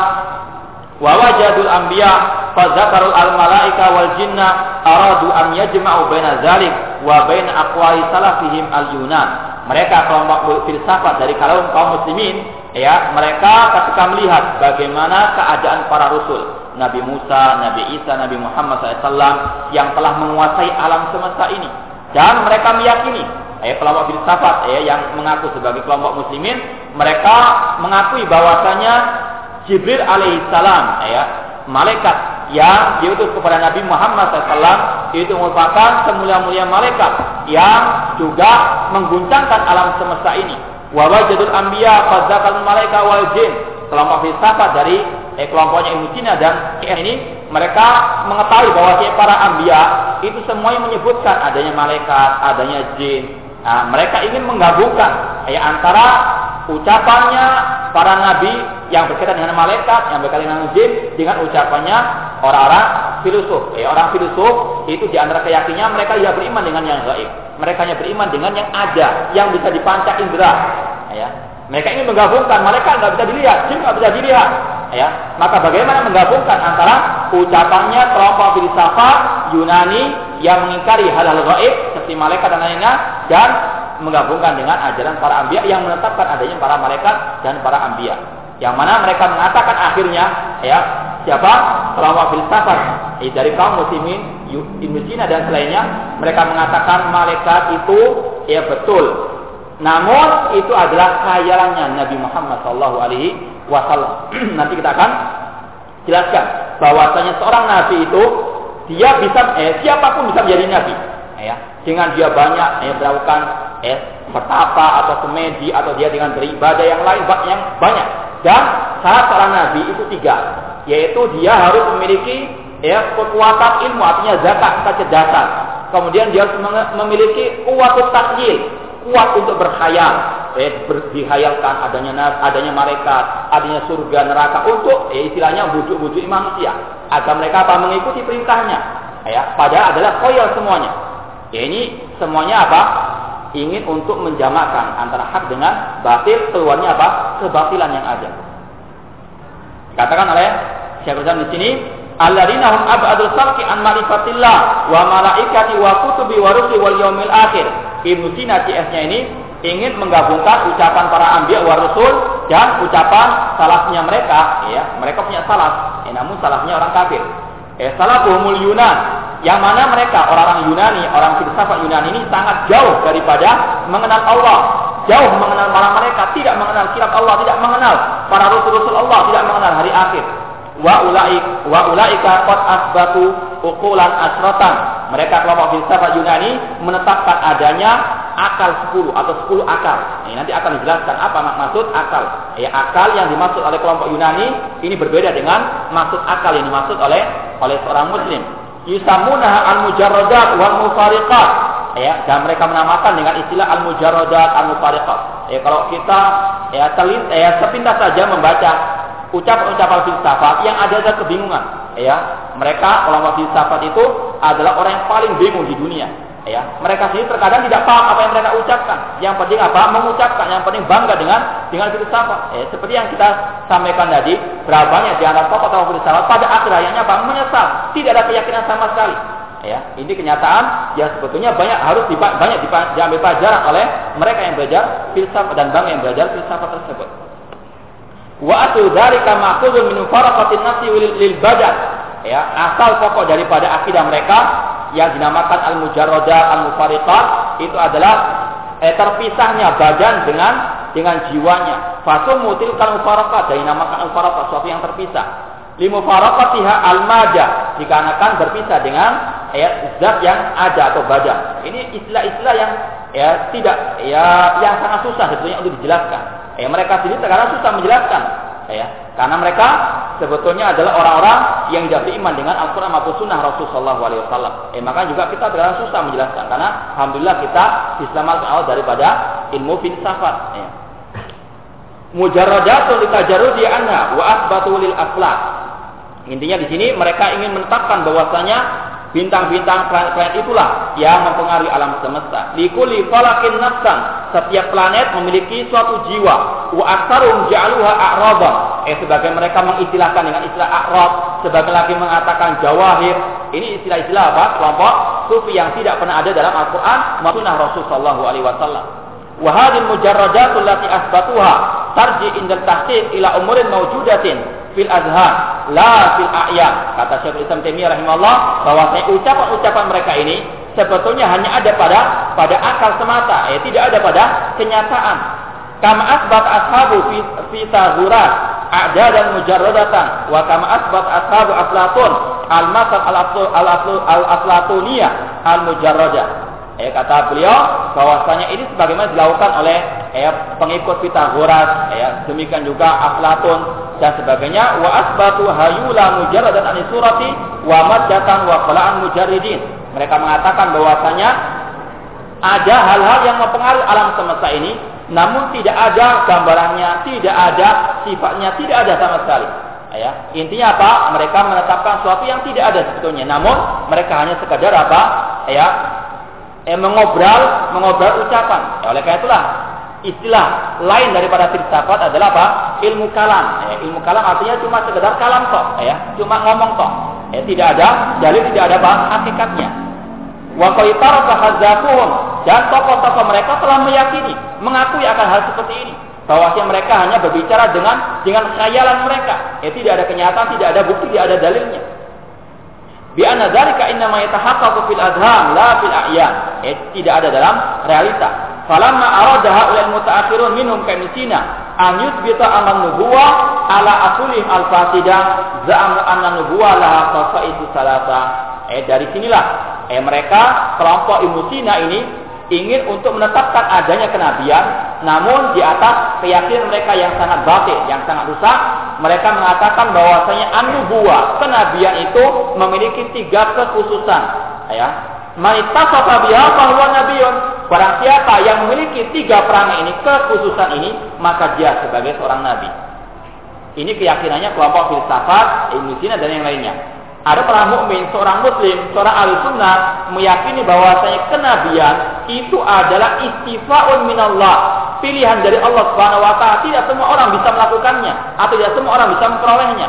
Speaker 1: ووجدوا الأنبياء fadzakarul al malaika wal jinna aradu an yajma'u baina dzalik wa baina aqwali salafihim al yunan mereka kelompok filsafat dari kalau kaum muslimin ya mereka ketika melihat bagaimana keadaan para rasul Nabi Musa, Nabi Isa, Nabi Muhammad SAW yang telah menguasai alam semesta ini. Dan mereka meyakini ya, kelompok filsafat ya, yang mengaku sebagai kelompok muslimin mereka mengakui bahwasanya Jibril alaihissalam ya malaikat yang diutus kepada Nabi Muhammad SAW itu merupakan semulia-mulia malaikat yang juga mengguncangkan alam semesta ini. Wawajadul anbiya fadzakal malaikat wal jin. Kelompok filsafat dari eh, kelompoknya Ibnu Sina dan KS ini mereka mengetahui bahwa para ambia itu semuanya menyebutkan adanya malaikat, adanya jin. Nah, mereka ingin menggabungkan eh, antara ucapannya para nabi yang berkaitan dengan malaikat, yang berkaitan dengan jin dengan ucapannya orang-orang filosof. Eh, orang filosof itu di antara keyakinannya mereka ya beriman dengan yang gaib. Mereka hanya beriman dengan yang ada, yang bisa dipanca indera. Ya. Mereka ingin menggabungkan malaikat nggak bisa dilihat, jin nggak bisa dilihat ya maka bagaimana menggabungkan antara ucapannya kelompok filsafat Yunani yang mengingkari hal-hal gaib seperti malaikat dan lainnya dan menggabungkan dengan ajaran para ambia yang menetapkan adanya para malaikat dan para ambia yang mana mereka mengatakan akhirnya ya siapa? Kelompok filsafat eh, dari kaum muslimin Ibnu dan selainnya mereka mengatakan malaikat itu ya betul. Namun itu adalah khayalannya Nabi Muhammad Shallallahu Alaihi Wasallam. Nanti kita akan jelaskan bahwasanya seorang nabi itu dia bisa eh, siapa pun bisa menjadi nabi, ya. Dengan dia banyak eh, melakukan eh, pertapa atau semedi atau dia dengan beribadah yang lain yang banyak. Dan syarat seorang nabi itu tiga, yaitu dia harus memiliki ya kekuatan ilmu artinya zakat kecerdasan. Kemudian dia harus memiliki kuat takjil, kuat untuk berkhayal, eh, dihayalkan adanya adanya malaikat, adanya surga neraka untuk eh, istilahnya bujuk-bujuk manusia agar mereka apa mengikuti perintahnya. Ya, padahal adalah koyal semuanya. Ya, ini semuanya apa? Ingin untuk menjamakkan antara hak dengan batil, keluarnya apa? Kebatilan yang ada. Katakan oleh Syekh di sini, alladzina hum abadul khalqi an ma'rifatillah wa malaikati wa kutubi wa rusuli wal yaumil akhir. Ibnu Sina CS-nya ini ingin menggabungkan ucapan para ambiya wa rasul dan ucapan salafnya mereka ya. Mereka punya salaf ya, namun salafnya orang kafir. Eh salafuhumul Yunan yang mana mereka orang-orang Yunani orang filsafat Yunani ini sangat jauh daripada mengenal Allah. Jauh mengenal para mereka tidak mengenal kitab Allah tidak mengenal para rasul-rasul Allah tidak mengenal hari akhir wa ulaik wa ulaika qad asbatu uqulan asratan. Mereka kelompok filsafat Yunani menetapkan adanya akal 10 atau 10 akal. Ini nanti akan dijelaskan apa maksud akal. Ya, akal yang dimaksud oleh kelompok Yunani ini berbeda dengan maksud akal yang dimaksud oleh oleh seorang muslim. Yusamuna al-mujarradat wal mufariqat. Ya, dan mereka menamakan dengan istilah al-mujarradat al-mufariqat. Ya, kalau kita ya telit ya sepintas saja membaca ucapan-ucapan filsafat yang ada ada kebingungan ya mereka kelompok filsafat itu adalah orang yang paling bingung di dunia Ya, mereka sendiri terkadang tidak paham apa yang mereka ucapkan. Yang penting apa? Mengucapkan. Yang penting bangga dengan dengan filsafat. Ya, seperti yang kita sampaikan tadi, berapa banyak di antara tokoh-tokoh filsafat pada akhir hayatnya apa? Menyesal, tidak ada keyakinan sama sekali. Ya, ini kenyataan yang sebetulnya banyak harus dipa, banyak dipa, diambil pelajaran oleh mereka yang belajar filsafat dan bangga yang belajar filsafat tersebut. Wa atu dzalika ma'khudun min faraqatin nafsi lil badan. Ya, asal pokok daripada akidah mereka yang dinamakan al-mujarradah al-mufariqat itu adalah eh, terpisahnya badan dengan dengan jiwanya. Fasum mutilkan mufaraqat dan dinamakan al-faraqat sesuatu yang terpisah. Limufaraqatiha al-mada dikarenakan berpisah dengan ya, zat yang ada atau badan. Ini istilah-istilah yang ya tidak ya yang sangat susah sebetulnya untuk dijelaskan. Ya, mereka sendiri terkadang susah menjelaskan ya karena mereka sebetulnya adalah orang-orang yang tidak beriman dengan Al-Quran maupun Sunnah Rasulullah SAW. Eh, maka juga kita terkadang susah menjelaskan karena alhamdulillah kita diselamatkan Allah daripada ilmu filsafat. Ya. Mujarradatun litajarudi anha wa asbatu lil akhlaq. Intinya di sini mereka ingin menetapkan bahwasanya Bintang-bintang planet-planet itulah yang mempengaruhi alam semesta. Likuli falakin nafsan. Setiap planet memiliki suatu jiwa. Wa aksarum ja'aluha a'rada. Eh, sebagai mereka mengistilahkan dengan istilah a'rad. Sebagai lagi mengatakan jawahir. Ini istilah-istilah apa? Kelompok sufi yang tidak pernah ada dalam Al-Quran. Sunnah Rasul Sallallahu Alaihi Wasallam. Wahadil mujarradatul lati asbatuha tarji indal tahqiq ila umurin mawjudatin fil azhar, la fil a'yan. Kata Syekhul Islam Taimiyah rahimahullah bahwa ucapan-ucapan mereka ini sebetulnya hanya ada pada pada akal semata, ya tidak ada pada kenyataan. Kama asbat ashabu fi, fi ada dan mujarradatan wa kama asbat ashabu aflatun al-masal al-aflatuniyah al-mujarradah Eh, kata beliau bahwasanya ini sebagaimana dilakukan oleh eh, pengikut Pitagoras, eh, demikian juga Aflatun dan sebagainya. Wa asbatu hayula mujarradan an surati wa maddatan wa qala'an mujarridin. Mereka mengatakan bahwasanya ada hal-hal yang mempengaruhi alam semesta ini, namun tidak ada gambarannya, tidak ada sifatnya, tidak ada sama sekali. Ya, intinya apa? Mereka menetapkan sesuatu yang tidak ada sebetulnya, namun mereka hanya sekadar apa? Ya, eh, mengobrol mengobrol ucapan. Ya, oleh karena itulah istilah lain daripada filsafat adalah apa? Ilmu kalam. Ya, ilmu kalam artinya cuma sekedar kalam kok, ya, cuma ngomong kok. Ya, tidak ada dalil, tidak ada apa hakikatnya. Wa qaitara dan tokoh-tokoh mereka telah meyakini, mengakui akan hal seperti ini. Bahwasanya mereka hanya berbicara dengan dengan khayalan mereka. Ya, tidak ada kenyataan, tidak ada bukti, tidak ada dalilnya. Bi anna dzalika innama yatahaqqaqu fil adham la fil a'yan. Eh, tidak ada dalam realita. Falamma arada haulal mutaakhirun minhum kamisina an yuthbita aman nubuwa ala asulih al fasida za'amu anna nubuwa laha khasaisu salasa. Eh dari sinilah eh mereka kelompok Ibnu Sina ini ingin untuk menetapkan adanya kenabian namun di atas keyakinan mereka yang sangat batin, yang sangat rusak, mereka mengatakan bahwasanya anubuwa, kenabian itu memiliki tiga kekhususan. Ya, Manitasafa biha bahwa nabiun. Barang siapa yang memiliki tiga perangai ini, kekhususan ini, maka dia sebagai seorang nabi. Ini keyakinannya kelompok filsafat, ilmu Sina dan yang lainnya. Ada orang mukmin, seorang muslim, seorang ahli sunnah meyakini bahwasanya kenabian itu adalah istifaun minallah, pilihan dari Allah Subhanahu wa taala. Tidak semua orang bisa melakukannya atau tidak semua orang bisa memperolehnya.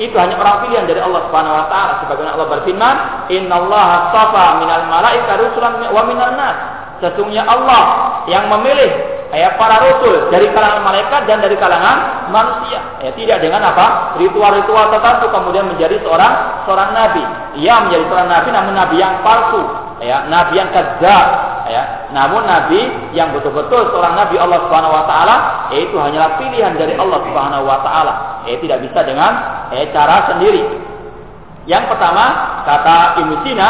Speaker 1: Itu hanya orang pilihan dari Allah Subhanahu wa taala. Sebagaimana Allah berfirman, "Innallaha astafa minal malaikati rusulan wa minan nas." Sesungguhnya Allah yang memilih ya, para rasul dari kalangan malaikat dan dari kalangan manusia. Ya, tidak dengan apa? Ritual-ritual tertentu kemudian menjadi seorang seorang nabi. Ia menjadi seorang nabi namun nabi yang palsu, ya, nabi yang kadzab, ya. Namun nabi yang betul-betul seorang nabi Allah Subhanahu wa taala yaitu hanyalah pilihan dari Allah Subhanahu wa taala. Ya, tidak bisa dengan ya, cara sendiri. Yang pertama, kata Ibnu Sina,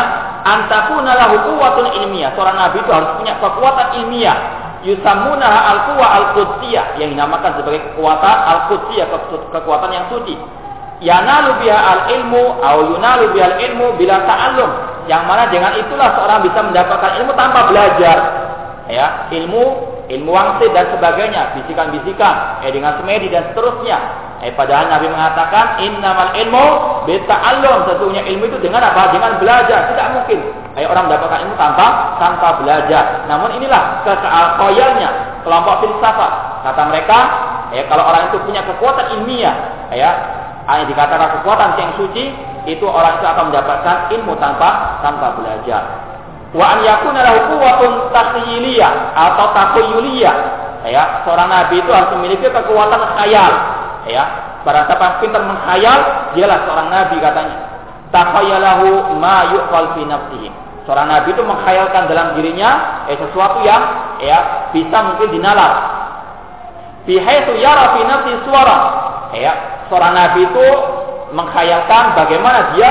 Speaker 1: antakuna lahu quwwatun ilmiah. Seorang nabi itu harus punya kekuatan ilmiah. Yusamunaha al-quwa al-qudsiyah yang dinamakan sebagai kekuatan al-qudsiyah kekuatan yang suci. Yanalu biha al-ilmu atau yunalu biha al-ilmu bila ta'allum. Yang mana dengan itulah seorang bisa mendapatkan ilmu tanpa belajar. Ya ilmu ilmu wangsit dan sebagainya bisikan-bisikan eh dengan semedi dan seterusnya. Eh padahal Nabi mengatakan innamal ilmu beta alum sesungguhnya ilmu itu dengan apa? Dengan belajar. Tidak mungkin. Kayak orang mendapatkan ilmu tanpa tanpa belajar. Namun inilah kekoyalnya kelompok filsafat. Kata mereka, ya kalau orang itu punya kekuatan ilmiah, ya yang dikatakan kekuatan yang suci, itu orang itu akan mendapatkan ilmu tanpa tanpa belajar. Wa an yakuna lahu quwwatun atau takhyuliyah. Ya, seorang nabi itu harus memiliki kekuatan khayal. Ya, Para siapa pintar menghayal, dialah seorang nabi katanya. Takhayalahu ma yuqal fi nafsihi. Seorang nabi itu menghayalkan dalam dirinya eh, sesuatu yang ya bisa mungkin dinalar. Fi haitsu yara fi nafsi suara. Ya, seorang nabi itu menghayalkan bagaimana dia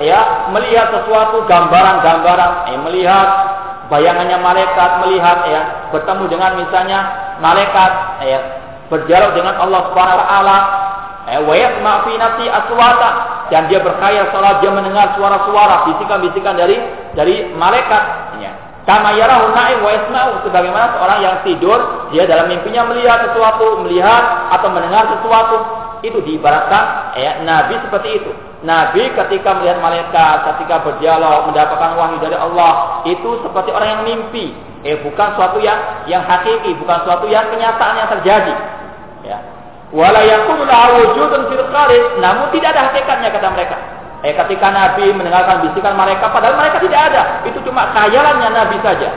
Speaker 1: ya melihat sesuatu gambaran-gambaran, eh, melihat bayangannya malaikat, melihat ya bertemu dengan misalnya malaikat, ya berdialog dengan Allah Subhanahu wa taala, Eh, aswata dan dia berkhayal salat dia mendengar suara-suara bisikan-bisikan dari dari malaikat ya. Kama yarahu na'im sebagaimana seorang yang tidur dia dalam mimpinya melihat sesuatu, melihat atau mendengar sesuatu itu diibaratkan ya nabi seperti itu. Nabi ketika melihat malaikat, ketika berdialog, mendapatkan wahyu dari Allah, itu seperti orang yang mimpi. Eh bukan suatu yang yang hakiki, bukan suatu yang kenyataan yang terjadi. Wala wujudun fil kharij namun tidak ada hakikatnya kata mereka. Eh ketika nabi mendengarkan bisikan mereka padahal mereka tidak ada. Itu cuma khayalannya nabi saja.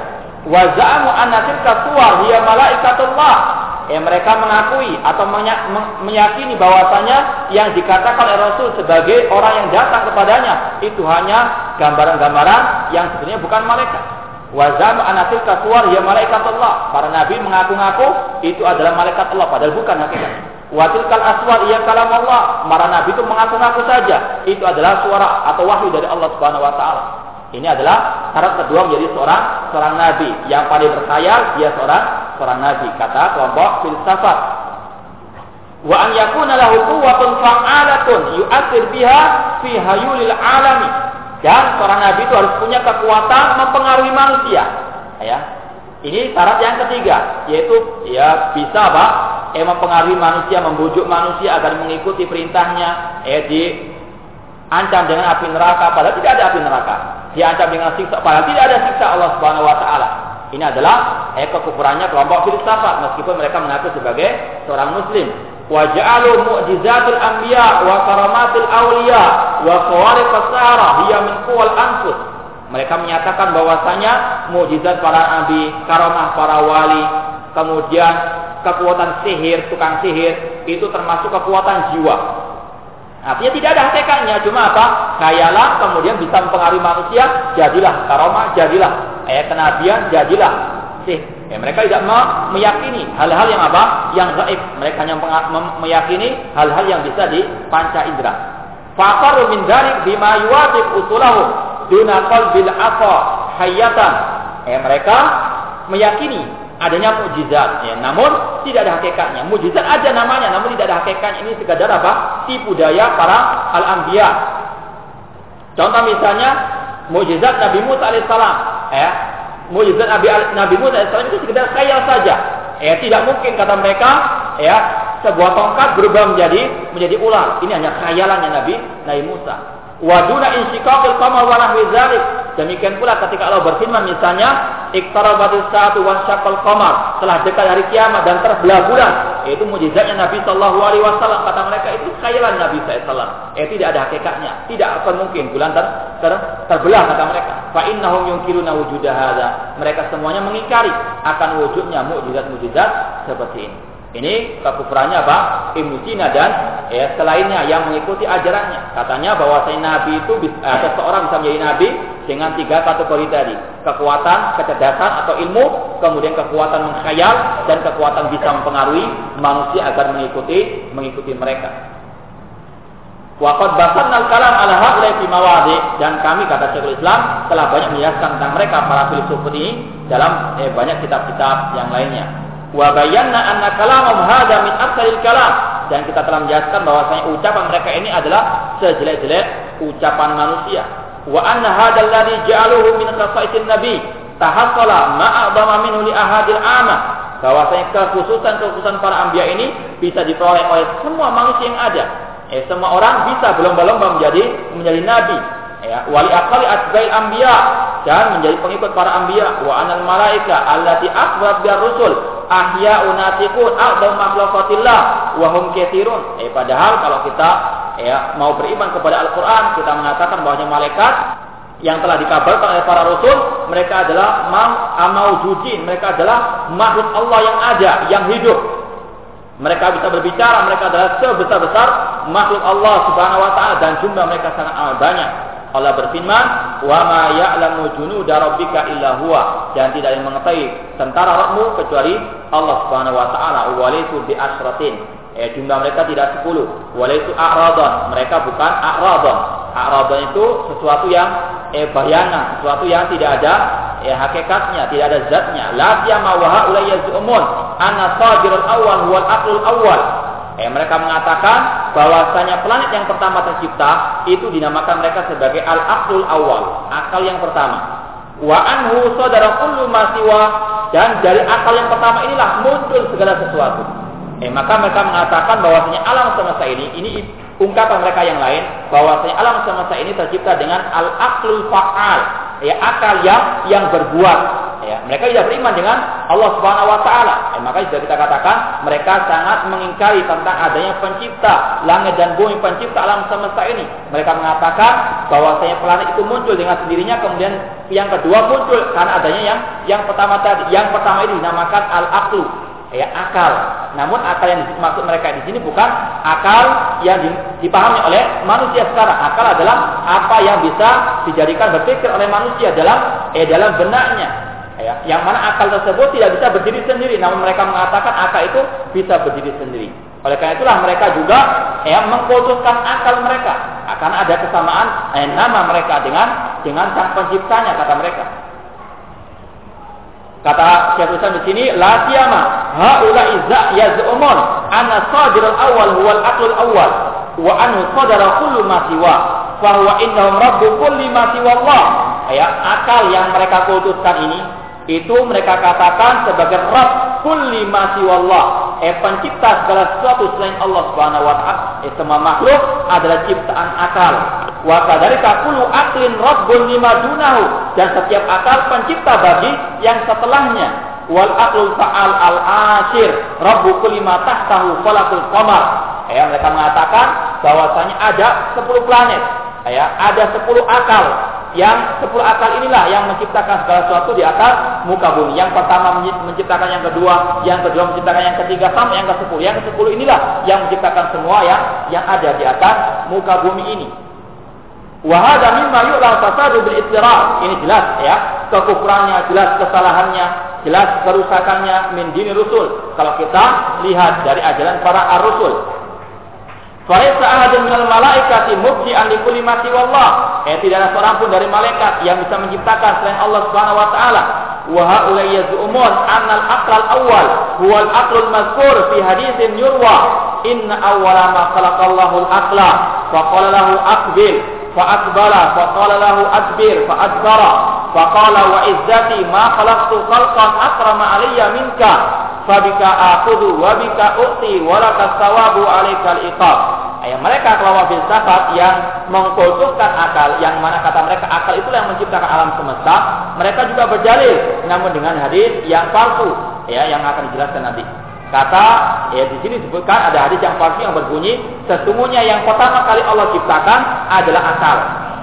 Speaker 1: Wa za'amu anna tilka suwar hiya malaikatullah. Eh mereka mengakui atau meyakini bahwasanya yang dikatakan oleh Rasul sebagai orang yang datang kepadanya itu hanya gambaran-gambaran yang sebenarnya bukan malaikat. Wazam anatil kaswar ya malaikat Allah. Para nabi mengaku-ngaku itu adalah malaikat Allah padahal bukan hakikatnya. Watilkal aswar ia kalam Allah. Para nabi itu mengaku-ngaku saja. Itu adalah suara atau wahyu dari Allah Subhanahu wa taala. Ini adalah syarat kedua menjadi seorang seorang nabi. Yang paling berkhayal dia seorang seorang nabi. Kata kelompok filsafat. Wa an yakuna lahu quwwatun fa'alatun yu'athir biha fi hayulil alami. Dan seorang nabi itu harus punya kekuatan mempengaruhi manusia. Ya. Ini syarat yang ketiga, yaitu ya bisa apa? eh mempengaruhi manusia, membujuk manusia agar mengikuti perintahnya, eh diancam dengan api neraka, padahal tidak ada api neraka. Diancam dengan siksa, padahal tidak ada siksa Allah Subhanahu wa taala. Ini adalah eh kekufurannya kelompok filsafat meskipun mereka mengaku sebagai seorang muslim. Wa mu'jizatul anbiya wa karamatil awliya wa khawariq as-sahara hiya min quwwal anfus. Mereka menyatakan bahwasanya mukjizat para nabi, karamah para wali, kemudian kekuatan sihir, tukang sihir, itu termasuk kekuatan jiwa. Artinya tidak ada hakikatnya, cuma apa? Kayalah, kemudian bisa mempengaruhi manusia, jadilah karomah, jadilah ayat kenabian, jadilah sih. Ya, mereka tidak meyakini hal-hal yang apa? Yang gaib. Mereka hanya meyakini hal-hal yang bisa dipanca indera. Faqaru min bima yuwafiq usulahum duna qalbil afa hayatan. Eh, mereka meyakini adanya mujizat ya. Namun tidak ada hakikatnya. Mujizat ada namanya namun tidak ada hakikatnya. Ini sekadar apa? Tipu daya para al-anbiya. Contoh misalnya mujizat Nabi Musa alaihissalam ya. Mujizat Nabi Nabi Musa alaihissalam itu sekedar khayal saja. Ya, tidak mungkin kata mereka ya sebuah tongkat berubah menjadi menjadi ular. Ini hanya khayalannya Nabi Nabi Musa. Waduna insyikakil qamar wa nahwi. Demikian pula ketika Allah berfirman misalnya, iqtarabatis saatu wa syaqal qamar. Telah dekat hari kiamat dan terbelah bulan. Yaitu mujizatnya Nabi sallallahu alaihi wasallam. Kata mereka itu khayalan Nabi sallallahu Eh tidak ada hakikatnya. Tidak akan mungkin bulan ter, ter, terbelah kata mereka. Fa innahum yunkiruna. Mereka semuanya mengingkari akan wujudnya mukjizat-mukjizat seperti ini. Ini kekufurannya apa? Ibnu Sina dan ya, selainnya yang mengikuti ajarannya. Katanya bahwa nabi itu atau seorang bisa menjadi nabi dengan tiga kategori tadi. Kekuatan, kecerdasan atau ilmu, kemudian kekuatan mengkhayal dan kekuatan bisa mempengaruhi manusia agar mengikuti mengikuti mereka. Waqad basanna al-kalam ala haula'i fi mawadi dan kami kata Syekhul Islam telah banyak menjelaskan tentang mereka para filsuf ini dalam eh, banyak kitab-kitab yang lainnya. Wa bayanna anna kalamum hadza min aksalil kalam dan kita telah menjelaskan bahwasanya ucapan mereka ini adalah sejelek-jelek ucapan manusia. Wa anna hadzal ladzi ja'aluhu min khasaisin nabi tahassala ma'adama minhu li ahadil ama bahwasanya kekhususan-kekhususan para anbiya ini bisa diperoleh oleh semua manusia yang ada. Eh, semua orang bisa berlomba-lomba menjadi menjadi nabi. Ya, wali akali asbail anbiya dan menjadi pengikut para anbiya wa anal malaika allati akhbarat biar rusul ahya unatiqun a'dam makhluqatillah wa hum katsirun. Eh padahal kalau kita ya mau beriman kepada Al-Qur'an, kita mengatakan bahwa malaikat yang telah dikabarkan oleh para rasul, mereka adalah amaujudin, mereka adalah makhluk Allah yang ada, yang hidup. Mereka bisa berbicara, mereka adalah sebesar-besar makhluk Allah Subhanahu wa taala dan jumlah mereka sangat banyak. Allah berfirman, "Wa ma ya'lamu junuda rabbika illa huwa." Dan tidak yang mengetahui tentara Rabbmu kecuali Allah Subhanahu wa taala. Walaitu bi asratin. Eh, jumlah mereka tidak 10. Walaitu a'radhan. Mereka bukan a'radhan. A'radhan itu sesuatu yang eh bayangan, sesuatu yang tidak ada eh hakikatnya, tidak ada zatnya. La yama wa haula yaz'umun anna sajirul awal huwal aqlul awal. Eh, mereka mengatakan bahwasanya planet yang pertama tercipta itu dinamakan mereka sebagai al-aqlul awal, akal yang pertama. Wa anhu sadara kullu ma siwa dan dari akal yang pertama inilah muncul segala sesuatu. Eh, maka mereka mengatakan bahwasanya alam semesta ini ini ungkapan mereka yang lain bahwasanya alam semesta ini tercipta dengan al-aqlul fa'al, ya akal yang yang berbuat. Ya, mereka tidak beriman dengan Allah Subhanahu wa taala. Ya, maka sudah kita katakan mereka sangat mengingkari tentang adanya pencipta langit dan bumi, pencipta alam semesta ini. Mereka mengatakan bahwasanya planet itu muncul dengan sendirinya kemudian yang kedua muncul karena adanya yang yang pertama tadi. Yang pertama ini dinamakan al-aqlu, ya akal. Namun akal yang dimaksud mereka di sini bukan akal yang dipahami oleh manusia sekarang. Akal adalah apa yang bisa dijadikan berpikir oleh manusia dalam eh dalam benaknya. Ya, yang mana akal tersebut tidak bisa berdiri sendiri, namun mereka mengatakan akal itu bisa berdiri sendiri. Oleh karena itulah mereka juga ya mengkultuskan akal mereka. Akan ada kesamaan eh, nama mereka dengan dengan sang penciptanya kata mereka. Kata Syekh Islam di sini, la siyama haula izza yaz'umun anna sadir al-awwal huwa al-aql al-awwal wa anhu sadara kullu ma siwa fa huwa innahum rabbu kulli ma siwa Allah. Ya, akal yang mereka kultuskan ini itu mereka katakan sebagai Rabb kulli ma siwa Allah. Eh pencipta segala sesuatu selain Allah Subhanahu wa taala. Eh semua makhluk adalah ciptaan akal. Kadzalika kullu aqlin rabbun lima dunahu dan setiap akal pencipta bagi yang setelahnya. Wal aqlul fa'al al ashir rabbu kulli tahtahu falakul qamar. Ya, mereka mengatakan bahwasanya ada 10 planet. Ya, ada 10 akal yang sepuluh akal inilah yang menciptakan segala sesuatu di atas muka bumi. Yang pertama menciptakan yang kedua, yang kedua menciptakan yang ketiga sampai yang ke sepuluh. Yang ke sepuluh inilah yang menciptakan semua yang yang ada di atas muka bumi ini. Wahada mimma yu'la fasadu bil Ini jelas ya, kekufurannya, jelas kesalahannya, jelas kerusakannya min dini rusul. Kalau kita lihat dari ajaran para ar-rusul. Falaisa ahadun minal malaikati mubdi'an li kulli ma. Eh tidak ada seorang pun dari malaikat yang bisa menciptakan selain Allah Subhanahu wa taala. Wa haula yaz'umun anna al-aql al-awwal huwa al-aql al-mazkur fi haditsin yurwa inna awwala ma khalaqallahu al-aqla fa lahu aqbil فأقبل فقال له أدبر فأدبر فقال وعزتي ما خلقت خلقا أكرم علي منك فبك أخذ وبك أؤتي ولك الثواب عليك الإقاب Ya, mereka kelompok filsafat yang mengkultuskan akal, yang mana kata mereka akal itulah yang menciptakan alam semesta, mereka juga berjalil, namun dengan hadis yang palsu, ya, yang akan dijelaskan nanti. Kata ya di sini disebutkan ada hadis yang palsu yang berbunyi sesungguhnya yang pertama kali Allah ciptakan adalah akal.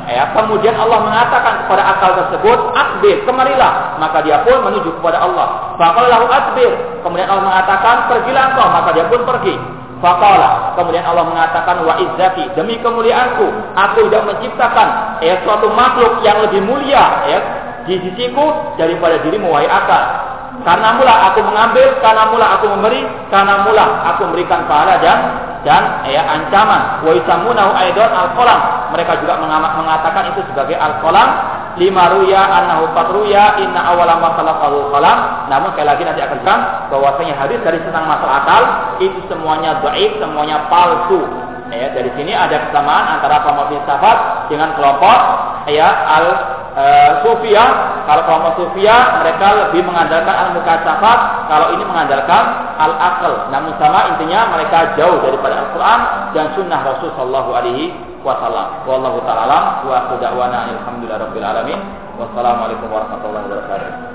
Speaker 1: Ya, kemudian Allah mengatakan kepada akal tersebut, "Akbir, kemarilah." Maka dia pun menuju kepada Allah. Faqalahu adbir. Kemudian Allah mengatakan, "Pergilah engkau." Maka dia pun pergi. Faqala. Kemudian Allah mengatakan, "Wa izzati, demi kemuliaanku, aku tidak menciptakan ya suatu makhluk yang lebih mulia ya di sisiku daripada dirimu wahai akal." Karena mula aku mengambil, karena mula aku memberi, karena mula aku memberikan pahala dan dan ya ancaman. Wa isamunahu aidon al-qalam. Mereka juga mengatakan itu sebagai al-qalam. Lima ruya annahu fatruya inna awala ma khalaqahu qalam. Namun sekali lagi nanti akan bilang bahwasanya hadis dari tentang masalah akal itu semuanya dhaif, semuanya palsu. Ya, dari sini ada kesamaan antara kelompok filsafat dengan kelompok ya al uh, sufiyah Kalau kaum sufia mereka lebih mengandalkan al-mukasyafat, kalau ini mengandalkan al-aql. Namun sama intinya mereka jauh daripada Al-Qur'an dan sunnah Rasul sallallahu alaihi wasallam. Wallahu ta'ala wa da'wana alhamdulillah rabbil alamin. Wassalamualaikum warahmatullahi wabarakatuh.